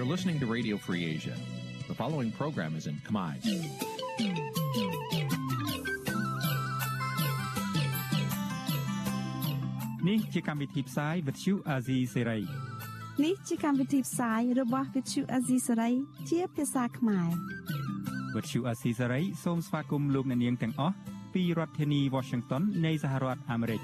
You're listening to Radio Free Asia. The following program is in Khmer. នេះជាកម្មវិធីផ្សាយ Vuthu Azizi Serai នេះជាកម្មវិធីផ្សាយរបស់ Vuthu Azizi Serai ជាភាសាខ្មែរ Vuthu Azizi Serai សូមស្វាគមន៍លោកអ្នកនាងទាំងអស់ពីរដ្ឋធានី Washington នៃសហរដ្ឋអាមេរិក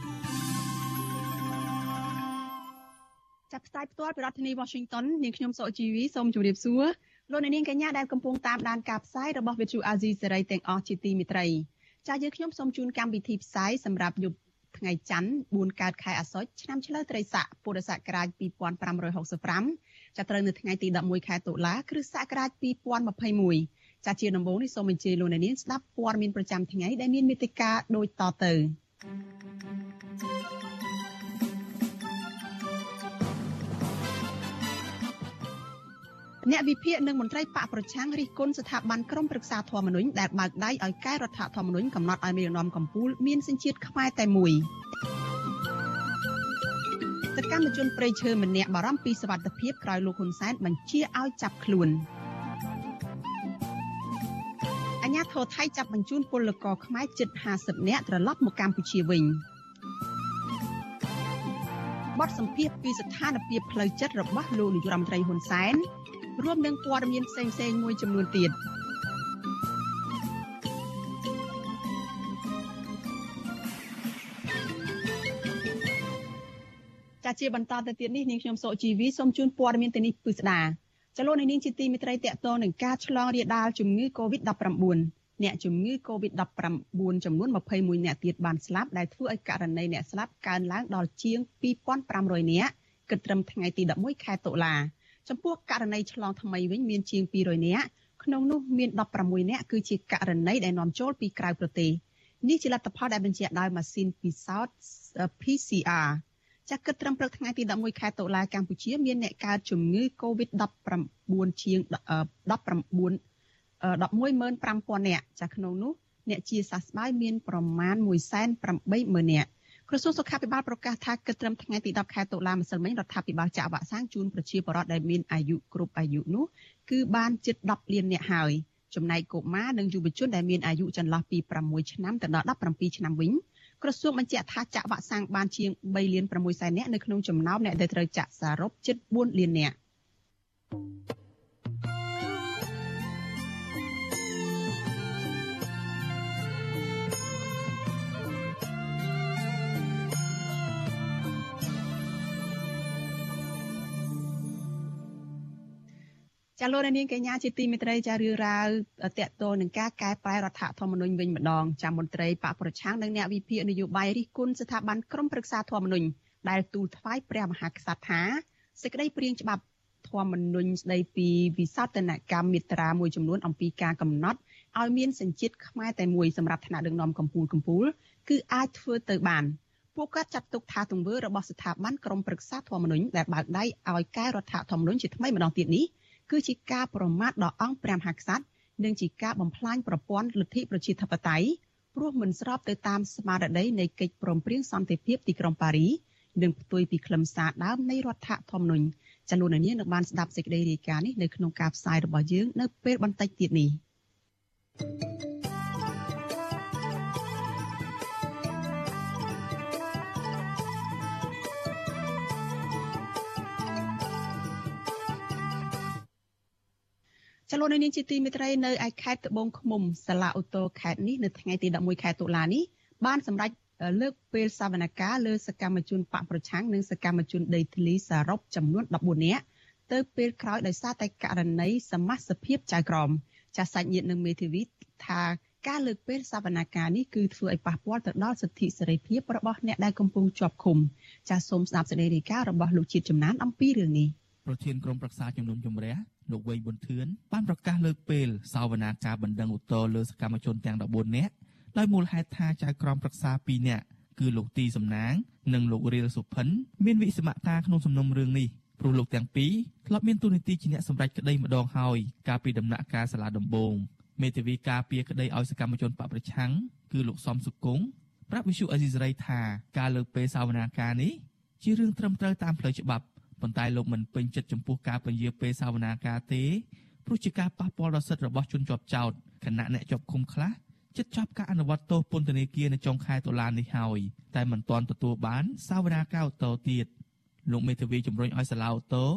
ផ្សាយផ្ទាល់ពីរដ្ឋធានី Washington នាងខ្ញុំសុជីវីសូមជម្រាបសួរលោកអ្នកនាងកញ្ញាដែលកំពុងតាមដានការផ្សាយរបស់ Vuthu Azizi Serai ទាំងអស់ជាទីមេត្រីចា៎យើងខ្ញុំសូមជូនកម្មវិធីផ្សាយសម្រាប់យប់ថ្ងៃច័ន្ទ4កើតខែអាសត់ឆ្នាំឆ្លូវត្រីស័កពុរសករាជ2565ចាប់ត្រូវនៅថ្ងៃទី11ខែតុលាគ្រិស្តសករាជ2021ចាជាដំបូងនេះសូមអញ្ជើញលោកអ្នកនាងស្ដាប់ព័ត៌មានប្រចាំថ្ងៃដែលមានមេតិការដូចតទៅ អ្នកវិភាគនិងមន្ត្រីបកប្រឆាំងរិះគន់ស្ថាប័នក្រមប្រឹក្សាធម្មនុញ្ញដែលបើកដៃឲ្យកែរដ្ឋធម្មនុញ្ញកំណត់ឲ្យមាននាំកម្ពុជាមានសញ្ជាតិខ្មែរតែមួយសកម្មជនប្រៃឈើម្នាក់បារម្ភពីសវត្ថិភាពក្រោយលោកហ៊ុនសែនបញ្ជាឲ្យចាប់ខ្លួនអាញាធរថៃចាប់បញ្ជូនពលករខ្មែរជិត50នាក់ត្រឡប់មកកម្ពុជាវិញបទសម្ភាសពីស្ថានភាពផ្លូវចិត្តរបស់លោកនាយរដ្ឋមន្ត្រីហ៊ុនសែន រួមនឹងព័ត៌មានផ្សេងៗមួយចំនួនទៀតចាជាបន្តទៅទៀតនេះនាងខ្ញុំសុជីវីសូមជូនព័ត៌មានទៅនេះពិស្ដាចលនានាងជាទីមិត្តរីតកតនឹងការឆ្លងរាលដាលជំងឺ Covid-19 អ្នកជំងឺ Covid-19 ចំនួន21អ្នកទៀតបានស្លាប់ដែលធ្វើឲ្យករណីអ្នកស្លាប់កើនឡើងដល់ជាង2500នាក់គិតត្រឹមថ្ងៃទី11ខែតុលា ចំពោះករណីឆ្លងថ្មីវិញមានជាង200នាក់ក្នុងនោះមាន16នាក់គឺជាករណីដែលនាំចូលពីក្រៅប្រទេសនេះជាលទ្ធផលដែលបញ្ជាក់ដោយម៉ាស៊ីនពិសោធន៍ PCR ចាក់គិតត្រឹមព្រឹកថ្ងៃទី11ខែតុលាកម្ពុជាមានអ្នកកើតជំងឺ Covid-19 ជាង19 115,000នាក់ចាក្នុងនោះអ្នកជាសះស្បើយមានប្រមាណ180,000នាក់ ក្រសួងសុខាភិបាលប្រកាសថាគិតត្រឹមថ្ងៃទី10ខែតុលាម្សិលមិញរដ្ឋាភិបាលចាក់វ៉ាក់សាំងជូនប្រជាពលរដ្ឋដែលមានអាយុគ្រប់អាយុនោះគឺបានជិត10លាននាក់ហើយចំណែកកុមារនិងយុវជនដែលមានអាយុចន្លោះពី6ឆ្នាំទៅដល់17ឆ្នាំវិញក្រសួងបញ្ជាក់ថាចាក់វ៉ាក់សាំងបានជាង3លាន6សែននាក់នៅក្នុងចំណោមអ្នកដែលត្រូវចាក់សរុបជិត4លាននាក់ ចាលោកនាងកញ្ញាជាទីមេត្រីចារឿងរ៉ាវតកតលនឹងការកែប្រែរដ្ឋធម្មនុញ្ញវិញម្ដងចាមន្ត្រីបកប្រឆាំងនិងអ្នកវិភាគនយោបាយរិះគន់ស្ថាប័នក្រមប្រឹក្សាធម្មនុញ្ញដែលទូលថ្វាយព្រះមហាក្សត្រថាសេចក្តីព្រាងច្បាប់ធម្មនុញ្ញស្តីពីវិសោធនកម្មមាត្រាមួយចំនួនអំពីការកំណត់ឲ្យមានសញ្ជាតិខ្មែរតែមួយសម្រាប់ថ្នាក់ដឹកនាំកម្ពុជាកម្ពុជាគឺអាចធ្វើទៅបានពួកគាត់ចាត់ទុកថាទង្វើរបស់ស្ថាប័នក្រមប្រឹក្សាធម្មនុញ្ញដែលបើកដៃឲ្យកែរដ្ឋធម្មនុញ្ញជាថ្មីម្ដងទៀតនេះ គឺជាការប្រមាថដល់អង្គព្រះមហាក្សត្រនិងជាការបំផ្លាញប្រព័ន្ធលទ្ធិប្រជាធិបតេយ្យព្រោះមិនស្របទៅតាមស្មារតីនៃកិច្ចព្រមព្រៀងសន្តិភាពទីក្រុងប៉ារីនិងផ្ទុយពីខ្លឹមសារដើមនៃរដ្ឋធម្មនុញ្ញចំនួននេះនឹងបានស្ដាប់សេចក្តីរាយការណ៍នេះនៅក្នុងការផ្សាយរបស់យើងនៅពេលបន្តិចទៀតនេះ thank you ចលនានាងជាទីមេត្រីនៅឯខេត្តត្បូងឃ្មុំសាលាអូតូខេត្តនេះនៅថ្ងៃទី11ខែតុលានេះបានសម្រេចលើកពេលសវនកម្មលើសកម្មជនបកប្រឆាំងនិងសកម្មជនដីធ្លីសរុបចំនួន14នាក់ទៅពេលក្រោយដោយសារតែករណីសមាជភាពចៅក្រមចាសសាច់ញាតិនិងមេធាវីថាការលើកពេលសវនកម្មនេះគឺធ្វើឲ្យប៉ះពាល់ទៅដល់សិទ្ធិសេរីភាពរបស់អ្នកដែលកំពុងជាប់ឃុំចាសសូមស្ដាប់សេចក្តីរាយការណ៍របស់លោកជាតិចំណានអំពីរឿងនេះប្រធានក្រុមប្រឹក្សាជំនុំជម្រះ លោកវែងប៊ុនធឿនបានប្រកាសលើកពេលសាវនាការបណ្ដឹងឧទ្ធរលើសកម្មជនទាំង14នាក់ដោយមូលហេតុថាចៅក្រមប្រឹក្សា2នាក់គឺលោកទីសំណាង និងលោករៀលសុផិន មានវិសមតាក្នុងសំណុំរឿងនេះព្រោះលោកទាំងពីរធ្លាប់មានទូនាទីជាអ្នកសម្រេចក្តីម្ដងហើយកាលពីដំណាក់កាលសាលាដំបងមេធាវីការពារក្តីឲ្យសកម្មជនបកប្រឆាំងគឺលោកសំសុគង្គប្រាប់វិសុអេស៊ីសរ៉ៃថាការលើកពេលសាវនាការនេះជារឿងត្រឹមត្រូវតាមផ្លូវច្បាប់ ប៉ុន្តែលោកមិនពេញចិត្តចំពោះការពន្យាពេលសវនាការទេព្រោះជាការប៉ះពាល់ដល់សិទ្ធិរបស់ជនជាប់ចោតខណៈអ្នកជាប់ឃុំខ្លះចិត្តចាប់ការអនុវត្តទោសពន្ធនាគារនៅចុងខែតុលានេះហើយតែមិនទាន់ទទួលបានសាវនាការឧទ្ធរទៀតលោកមេធាវីជំរុញឲ្យសាលាឧទ្ធរ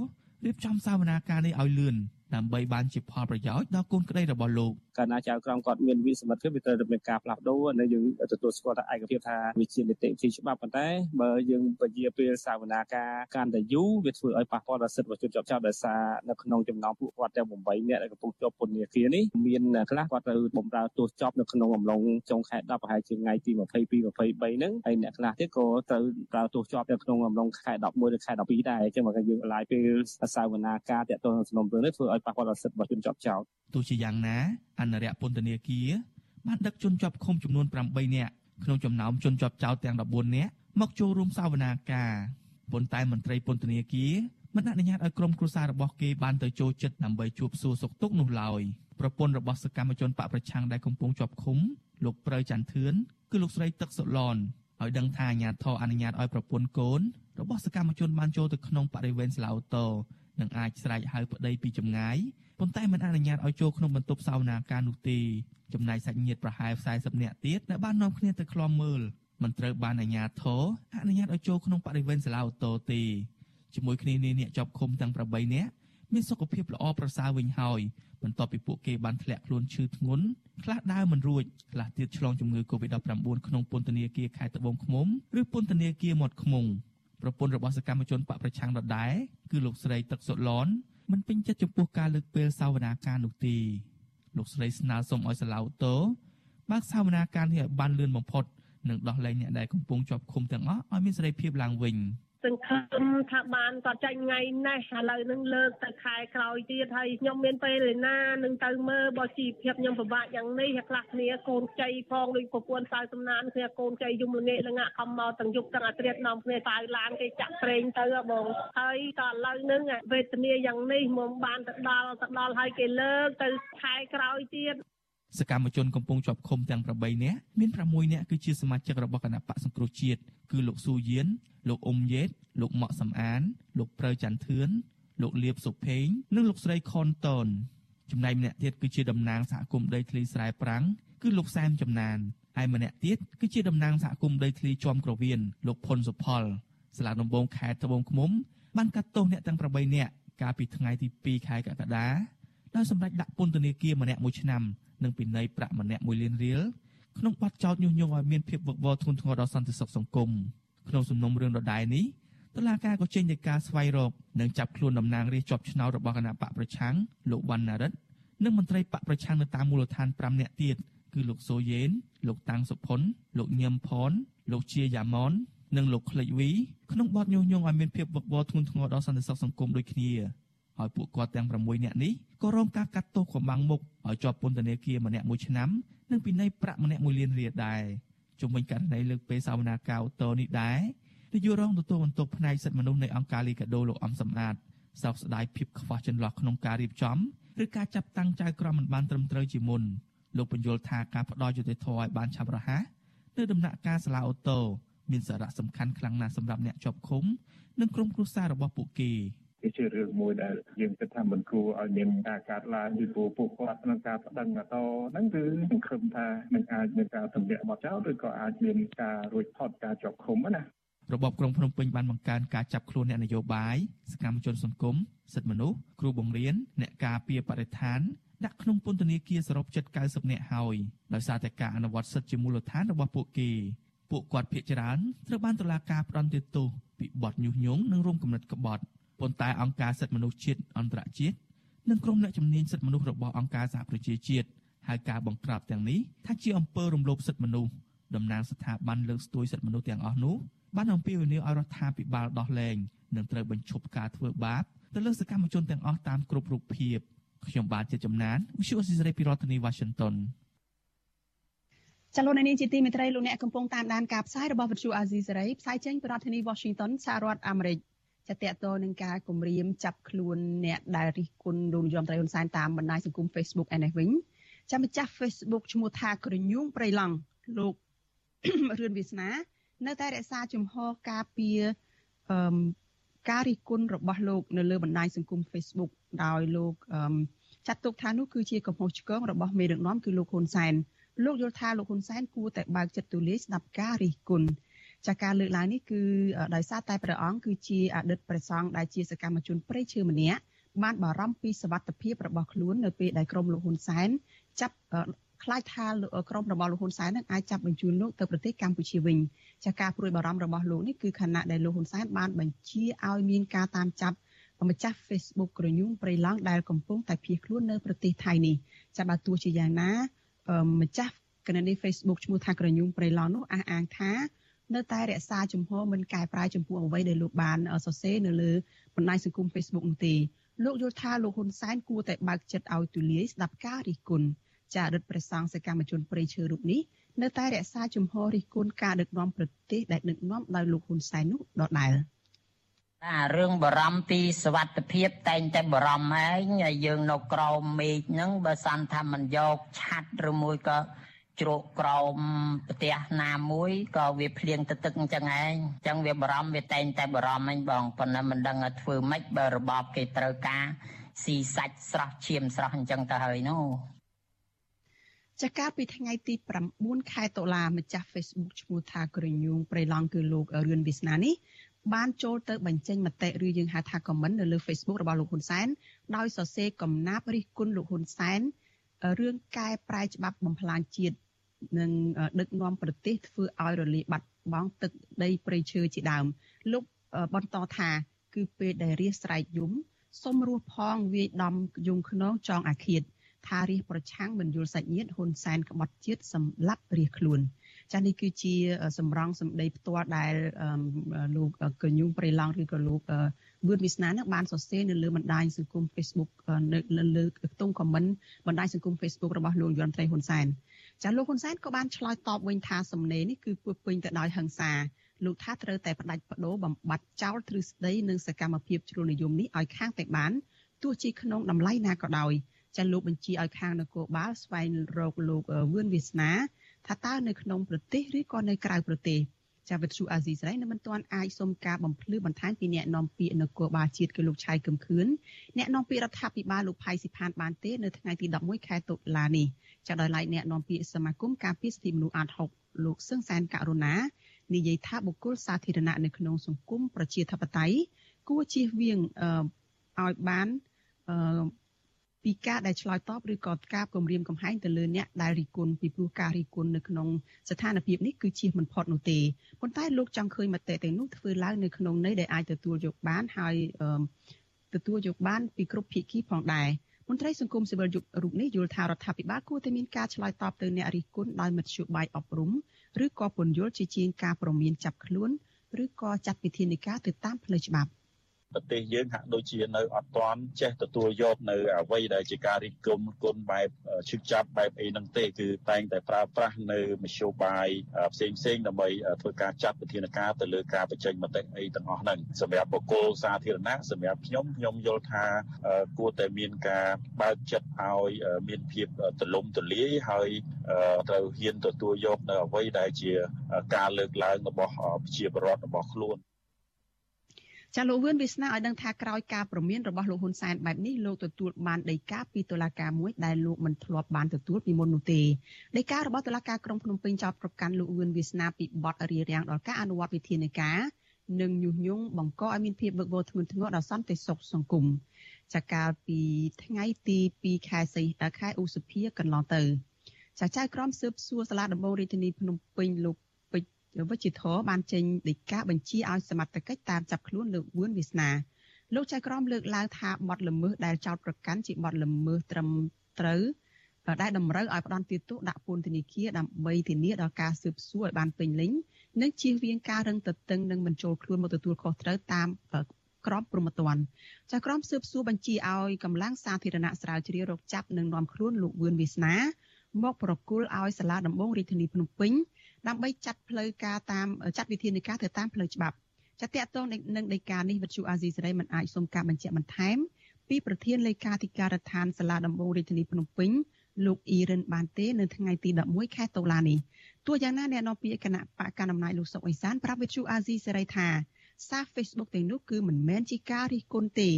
រៀបចំសាវនាការនេះឲ្យលឿន ដើម្បីបានជាផលប្រយោជន៍ដល់កូនក្តីរបស់លោកកាលណាចៅក្រមគាត់មានវិសមត្ថភាពវាត្រូវតែមានការផ្លាស់ប្ដូរនៅយើងទទួលស្គាល់ថាឯកភាពថាវាជានីតិវិធីច្បាប់ប៉ុន្តែបើយើងពជាពេលសាវនាការកាន់តែយូរវាធ្វើឲ្យប៉ះពាល់ដល់សិទ្ធិប្រជាជនជាប់ចោតដោយសារនៅក្នុងចំណោមពួកគាត់ទាំង8នាក់ដែលកំពុងជាប់ពន្ធនាគារនេះមានខ្លះគាត់ត្រូវបំរើទោសជាប់នៅក្នុងអំឡុងចុងខែ10ប្រហែលជាថ្ងៃទី22 23ហ្នឹងហើយអ្នកខ្លះទៀតក៏ត្រូវប្រើទោសជាប់នៅក្នុងអំឡុងខែ11ឬខែ12ដែរអញ្ចឹងមកយើងឡាយពេលសាវនាការតាក់ទងនឹងសំណុំរឿងនេះធ្វើឲ្យប៉ះពាល់ដល់សិទ្ធិរបស់ជនជាប់ចោតទោះជាយ៉ាងណាអន្តរពន្ធនាគារបានដឹកជនជាប់ឃុំចំនួន8នាក់ក្នុងចំណោមជនជាប់ចោតទាំង14នាក់មកចូលរួមសវនាការប៉ុន្តែមន្ត្រីពន្ធនាគារមិនអនុញ្ញាតឲ្យក្រុមគ្រួសាររបស់គេបានទៅចូលចិត្តដើម្បីជួបសួរសុខទុក្ខនោះឡើយប្រពន្ធរបស់សកម្មជនបកប្រឆាំងដែលកំពុងជាប់ឃុំលោកប្រៅច័ន្ទធឿនគឺលោកស្រីទឹកសុឡនឲ្យដឹងថាអាជ្ញាធរអនុញ្ញាតឲ្យប្រពន្ធកូនរបស់សកម្មជនបានចូលទៅក្នុងបរិវេណសាឡាអូតូ និងអាចស្រែកហៅប្តីពីចម្ងាយប៉ុន្តែមិនអនុញ្ញាតឲ្យចូលក្នុងបន្ទប់សវនាការនោះទេចំណែកសាច់ញាតិប្រហែល40នាក់ទៀតដែលបាននាំគ្នាទៅក្លំមើលមិនត្រូវបានអាជ្ញាធរអនុញ្ញាតឲ្យចូលក្នុងបរិវេណសាលាអូតូទេជាមួយគ្នានេះអ្នកជាប់ឃុំទាំង8នាក់មានសុខភាពល្អប្រសើរវិញហើយបន្ទាប់ពីពួកគេបានធ្លាក់ខ្លួនឈឺធ្ងន់ខ្លះដើរមិនរួចខ្លះទៀតឆ្លងជំងឺ Covid-19 ក្នុងពន្ធនាគារខេត្តត្បូងឃ្មុំឬពន្ធនាគារមាត់ឃ្មុំ ប្រពន្ធរបស់សកម្មជនបកប្រឆាំងដដែលគឺលោកស្រីទឹកសុឡនមិនពេញចិត្តចំពោះការលើកពេលសាវនាការនោះទេលោកស្រីស្នើសុំឲ្យសាឡាវតូបើកសាវនាការនេះឲ្យបានលឿនបំផុតនិងដោះលែងអ្នកដែលកំពុងជាប់ឃុំទាំងអស់ឲ្យមានសេរីភាពឡើងវិញ។ សង្ឃឹមថាបានគាត់ចាញ់ថ្ងៃនេះឥឡូវនឹងលើកទៅខែក្រោយទៀតហើយខ្ញុំមានពេលឯណានឹងទៅមើលបើជីវភាពខ្ញុំពិបាកយ៉ាងនេះហើយខ្លះគ្នាកូនចៃផងដូចប្រពន្ធសៅសំណានគ្នាកូនចៃយំល្ងាកល្ងាក់ខំមកទាំងយប់ទាំងអាត្រាតនាំគ្នាសៅឡានគេចាក់ប្រេងទៅបងហើយក៏ឥឡូវនឹងវេទនាយ៉ាងនេះមកបានទៅដល់ទៅដល់ហើយគេលើកទៅខែក្រោយទៀត សកម្មជនកំពុងជាប់ឃុំទាំង8នាក់មាន6នាក់គឺជាសមាជិករបស់គណៈបកសង្គ្រោះជាតិគឺលោកស៊ូយៀនលោកអ៊ុំយេតលោកម៉ាក់សំអាន លោកប្រៅច័ន្ទធឿនលោកលៀបសុភេងនិងលោកស្រីខុនតនចំណែកម្នាក់ទៀតគឺជាតំណាងសហគមន៍ដីធ្លីស្រែប្រាំងគឺលោកសែមចំណានហើយម្នាក់ទៀតគឺជាតំណាងសហគមន៍ដីធ្លីជាំក្រវៀនលោកផុនសុផលសាលាដំបងខេត្តត្បូងឃ្មុំបានកាត់ទោសអ្នកទាំង8នាក់កាលពីថ្ងៃទី2ខែកក្កដាដោយសម្រេចដាក់ពន្ធនាគារម្នាក់1ឆ្នាំ និងពិន័យប្រាក់ម្នាក់1លានរៀលក្នុងបទចោទញុះញង់ឲ្យមានភាពវឹកវរធ្ងន់ធ្ងរដល់សន្តិសុខសង្គមក្នុងសំណុំរឿងដដែលនេះតុលាការក៏ចេញដីកាស្វែងរកនិងចាប់ខ្លួនតំណាងរាស្ត្រជាប់ឆ្នោតរបស់គណៈបកប្រឆាំងលោកវណ្ណារិទ្ធនិងមន្ត្រីបកប្រឆាំងនៅតាមមូលដ្ឋាន5នាក់ទៀតគឺលោកសូយេនលោកតាំងសុផុនលោកញឹមផនលោកជាយ៉ាម៉ននិងលោកក្លេចវីក្នុងបទញុះញង់ឲ្យមានភាពវឹកវរធ្ងន់ធ្ងរដល់សន្តិសុខសង្គមដូចគ្នាហើយពួកគាត់ទាំង6នាក់នេះ ក៏រងការកាត់ទោសកំបាំងមុខឲ្យជាប់ពន្ធនាគារម្នាក់1ឆ្នាំនិងពិន័យប្រាក់ម្នាក់1លានរៀលដែរជុំវិញករណីលើកពេលសវនាការអូតូនេះដែរនាយករងទទួលបន្ទុកផ្នែកសិទ្ធិមនុស្សនៃអង្គការលីកាដូលោកអំសំអាតសោកស្ដាយភាពខ្វះចន្លោះក្នុងការរៀបចំឬការចាប់តាំងចៅក្រមមិនបានត្រឹមត្រូវជាមុនលោកបញ្យល់ថាការផ្ដល់យុត្តិធម៌ឲ្យបានឆាប់រហ័សនៅដំណាក់កាលសាលាអូតូមានសារៈសំខាន់ខ្លាំងណាស់សម្រាប់អ្នកជាប់ឃុំនិងក្រុមគ្រួសាររបស់ពួកគេ វាជារឿងមួយដែលយើងគិតថាមិនគួរឲ្យមានការកាត់ឡើងពីព្រោះពួកគាត់ក្នុងការប្តឹងតហ្នឹងគឺសង្ឃឹមថានឹងអាចមានការទម្លាក់បទចោលឬក៏អាចមានការរួចផុតការជាប់ឃុំណារបបក្រុងភ្នំពេញបានបង្កើនការចាប់ខ្លួនអ្នកនយោបាយសកម្មជនសង្គមសិទ្ធិមនុស្សគ្រូបង្រៀនអ្នកការពារបរិស្ថានដាក់ក្នុងពន្ធនាគារសរុបជិត90នាក់ហើយដោយសារតែការអនុវត្តសិទ្ធិជាមូលដ្ឋានរបស់ពួកគេពួកគាត់ភ័យច្រើនត្រូវបានតុលាការផ្តន្ទាទោសពីបទញុះញង់និងរួមគំនិតក្បត់ ប៉ុន្តែអង្គការសិទ្ធិមនុស្សជាតិអន្តរជាតិនិងក្រុមអ្នកជំនាញសិទ្ធិមនុស្សរបស់អង្គការសហប្រជាជាតិហៅការបង្ក្រាបទាំងនេះថាជាអំពើរំលោភសិទ្ធិមនុស្សតំណាងស្ថាប័នលើកស្ទួយសិទ្ធិមនុស្សទាំងអស់នោះបានអំពាវនាវឲ្យរដ្ឋាភិបាលដោះលែងនិងត្រូវបញ្ឈប់ការធ្វើបាបទៅលើសកម្មជនទាំងអស់តាមគ្រប់រូបភាពខ្ញុំបាទជាចំណាន Visual Society ពីរដ្ឋធានី Washington ចលនានេះជាទីមេត្រីលោកអ្នកកំពុងតាមដានការផ្សាយរបស់វិទ្យុអាស៊ីសេរីផ្សាយចេញពីរដ្ឋធានី Washington សហរដ្ឋអាមេរិក ចាតតនឹងការគម្រាមចាប់ខ្លួនអ្នកដែលរិះគន់លោកនាយរដ្ឋមន្ត្រីហ៊ុនសែនតាមបណ្ដាញសង្គម Facebook ឯនេះវិញចាំម្ចាស់ Facebook ឈ្មោះថាក្រញូងព្រៃឡង់លោករឿនវាសនា នៅតែរក្សាជំហរការពារអឺការរិះគន់របស់លោក នៅលើបណ្ដាញសង្គម Facebook ដោយលោកចាត់ទុកថានោះគឺជាកំហុសឆ្គងរបស់មេដឹកនាំគឺលោកហ៊ុនសែនលោកយល់ថាលោកហ៊ុនសែនគួរតែបើកចិត្តទូលាយស្ដាប់ការរិះគន់ ចាការលើកឡើងនេះគឺដោយសារតែព្រះអង្គគឺជាអតីតព្រះសង្ឃដែលជាសកម្មជនប្រៃឈើម្នាក់បានបារម្ភពីសវត្ថិភាពរបស់ខ្លួននៅពេលដែលក្រុមលោកហ៊ុនសែនចាប់ខ្លាចថាក្រុមរបស់លោកហ៊ុនសែននឹងអាចចាប់បញ្ជូនលោកទៅប្រទេសកម្ពុជាវិញចាការព្រួយបារម្ភរបស់លោកនេះគឺខណៈដែលលោកហ៊ុនសែនបានបញ្ជាឲ្យមានការតាមចាប់ម្ចាស់ Facebook ក្រញូងព្រៃឡង់ដែលកំពុងតែភៀសខ្លួននៅប្រទេសថៃនេះចាបើទោះជាយ៉ាងណាម្ចាស់គណនី Facebook ឈ្មោះថាក្រញូងព្រៃឡង់នោះអះអាងថា នៅតែរក្សាជំហរមិនកែប្រែចំពោះអ្វីដែលលោកបានសរសេរនៅលើបណ្ដាញសង្គម Facebook នោះទេលោកយល់ថាលោកហ៊ុនសែនគួរតែបើកចិត្តឲ្យទូលាយស្ដាប់ការរិះគន់ចារិទ្ធព្រះសង្ឃសកម្មជនប្រៃឈើរូបនេះនៅតែរក្សាជំហររិះគន់ការដឹកនាំប្រទេសដែលដឹកនាំដោយលោកហ៊ុនសែននោះដដែលអារឿងបារម្ភពីសវត្ថភាពតែងតែបារម្ភហើយយើងនៅក្រោមមេឃហ្នឹងបើសិនថាមិនយកឆាត់ឬមួយក៏ ជ្រកក្រោមផ្ទះណាមួយក៏វាភ្លៀងទៅទឹកអញ្ចឹងឯងអញ្ចឹងវាបារម្ភវាតែងតែបារម្ភអញបងប៉ុន្តែមិនដឹងថាធ្វើម៉េចបើរបបគេត្រូវការស៊ីសាច់ស្រស់ឈាមស្រស់អញ្ចឹងទៅហើយនោះចាកាលពីថ្ងៃទី9ខែតុលាម្ចាស់ Facebook ឈ្មោះថាក្រញូងប្រៃឡង់គឺលោករឿនវាសនានេះបានចូលទៅបញ្ចេញមតិឬយើងហៅថា comment នៅលើ Facebook របស់លោកហ៊ុនសែនដោយសរសេរកំណាព្យរិះគន់លោកហ៊ុនសែនរឿងកែប្រែច្បាប់បំផ្លាញជាតិ និងដឹកនាំប្រទេសធ្វើឲ្យរលាយបាត់បង់ទឹកដីព្រៃឈើជាដើមលោកបន្តថាគឺពេលដែលរាស្រែកយំសុំរស់ផងវាយដំយងខ្នងចងអាឃាតថារាជប្រឆាំងមិនយល់សាច់ញាតិហ៊ុនសែនក្បត់ជាតិសម្លាប់រាជខ្លួនចានេះគឺជាសម្រងសម្ដីផ្ទាល់ដែលលោកកញ្ញូប្រៃឡង់ឬក៏លោកវឿនវិស្នានឹងបានសរសេរនៅលើបណ្ដាញសង្គម Facebook នៅលើខ្ទង់ comment បណ្ដាញសង្គម Facebook របស់លោកយន់ត្រីហ៊ុនសែន ចាលោកហ៊ុនសែនក៏បានឆ្លើយតបវិញថាសំណេរនេះគឺពោះពេញទៅដោយហិង្សាលោកថាត្រូវតែផ្ដាច់បដូរបំបត្តិចោលទ្រឹស្ដីនិងសកម្មភាពជ្រុលនិយមនេះឲ្យខាងតែបានទោះជាក្នុងតម្លៃណាក៏ដោយចាលោកបញ្ជាឲ្យខាងនគរបាលស្វែងរកលោកវឿនវាសនាថាតើនៅក្នុងប្រទេសឬក៏នៅក្រៅប្រទេស ចាវិទ្យុអាស៊ីសេរីនៅមិនទាន់អាចសុំការបំភ្លឺបន្ថែមពីអ្នកនាំពាក្យនគរបាលជាតិគឺលោកឆៃកឹមខឿនអ្នកនាំពាក្យរដ្ឋាភិបាលលោកផៃស៊ីផានបានទេនៅថ្ងៃទី11ខែតុលានេះចាដោយឡែកអ្នកនាំពាក្យសមាគមការពារសិទ្ធិមនុស្សអាត6លោកសឹងសែនករុណានិយាយថាបុគ្គលសាធារណៈនៅក្នុងសង្គមប្រជាធិបតេយ្យគួរជៀសវាងឲ្យបាន ពីការដែលឆ្លើយតបឬក៏ការគម្រាមកំហែងទៅលើអ្នកដែលរិះគន់ពីព្រោះការរិះគន់នៅក្នុងស្ថានភាពនេះគឺជាមិនផុតនោះទេប៉ុន្តែលោកចង់ឃើញមតិទាំងនោះធ្វើឡើងនៅក្នុងន័យដែលអាចទទួលយកបានហើយទទួលយកបានពីគ្រប់ភាគីផងដែរមន្ត្រីសង្គមស៊ីវិលយុគរូបនេះយល់ថារដ្ឋាភិបាលគួរតែមានការឆ្លើយតបទៅអ្នករិះគន់ដោយមធ្យោបាយអប់រំឬក៏ពន្យល់ជាជាងការប្រមានចាប់ខ្លួនឬក៏ចាត់វិធានការទៅតាមផ្លូវច្បាប់ ប្រទេសយើងហាក់ដូចជានៅអត់ទាន់ចេះទទួលយកនៅអ្វីដែលជាការរិះគន់គុណបែបឈឹកចាប់បែបអីហ្នឹងទេគឺតែងតែប្រើប្រាស់នៅមធ្យោបាយផ្សេងផ្សេងដើម្បីធ្វើការចាត់វិធានការទៅលើការបញ្ចេញមតិអីទាំងអស់ហ្នឹងសម្រាប់បុគ្គលសាធារណៈសម្រាប់ខ្ញុំខ្ញុំយល់ថាគួរតែមានការបើកចិត្តឲ្យមានភាពទលំទលាយហើយត្រូវហ៊ានទទួលយកនៅអ្វីដែលជាការលើកឡើងរបស់ប្រជាពលរដ្ឋរបស់ខ្លួន ចាលោកវឿនវាសនាឲ្យដឹងថាក្រោយការប្រមានរបស់លោកហ៊ុនសែនបែបនេះលោកទទួលបានដីកាពីតុលាការមួយដែលលោកមិនធ្លាប់បានទទួលពីមុននោះទេដីការបស់តុលាការក្រុងភ្នំពេញចោទប្រកាន់លោកវឿនវាសនាពីបទរារាំងដល់ការអនុវត្តវិធានការនិងញុះញង់បង្កឲ្យមានភាពវឹកវរធ្ងន់ធ្ងរដល់សន្តិសុខសង្គមចាកាលពីថ្ងៃទី2ខែសីខែឧសភាកន្លងទៅចាចៅក្រមស៊ើបសួរសាលាដំបងរាជធានីភ្នំពេញលោក វិជ្ជាធរបានចេញដីកាបញ្ជាឲ្យសមត្ថកិច្ចតាមចាប់ខ្លួនលោកវឿនវាសនាលោកចៅក្រមលើកឡើងថាបទល្មើសដែលចោទប្រកាន់ជាបទល្មើសត្រឹមត្រូវដែលតម្រូវឲ្យផ្ដន់ទោសដាក់ពន្ធនាគារដើម្បីធានាដល់ការស៊ើបសួរឲ្យបានពេញលេញនិងជៀសវាងការរឹងទទឹងនិងបញ្ចូលខ្លួនមកទទួលខុសត្រូវតាមក្របព្រហ្មទណ្ឌចាក្រមស៊ើបសួរបញ្ជាឲ្យកម្លាំងសាធារណៈស្រាវជ្រាវរកចាប់និងនាំខ្លួនលោកវឿនវាសនាមកប្រគល់ឲ្យសាលាដំបងរាជធានីភ្នំពេញ ដើម្បីចាត់ផ្លូវការតាមចាត់វិធានការទៅតាមផ្លូវច្បាប់ចាត់តកតងនឹងដីកានេះវិទ្យុអាស៊ីសេរីមិនអាចសុំការបញ្ជាក់បន្ថែមពីប្រធានលេខាធិការដ្ឋានសាលាដំបងរាជធានីភ្នំពេញលោកអ៊ីរិនបានទេនៅថ្ងៃទី11ខែតុលានេះទោះយ៉ាងណាអ្នកនាំពាក្យគណៈបកកណ្ដាលអំណាចលោកសុកអេសានប្រាប់វិទ្យុអាស៊ីសេរីថាសារ Facebook ទាំងនោះគឺមិនមែនជាការរិះគន់ទេ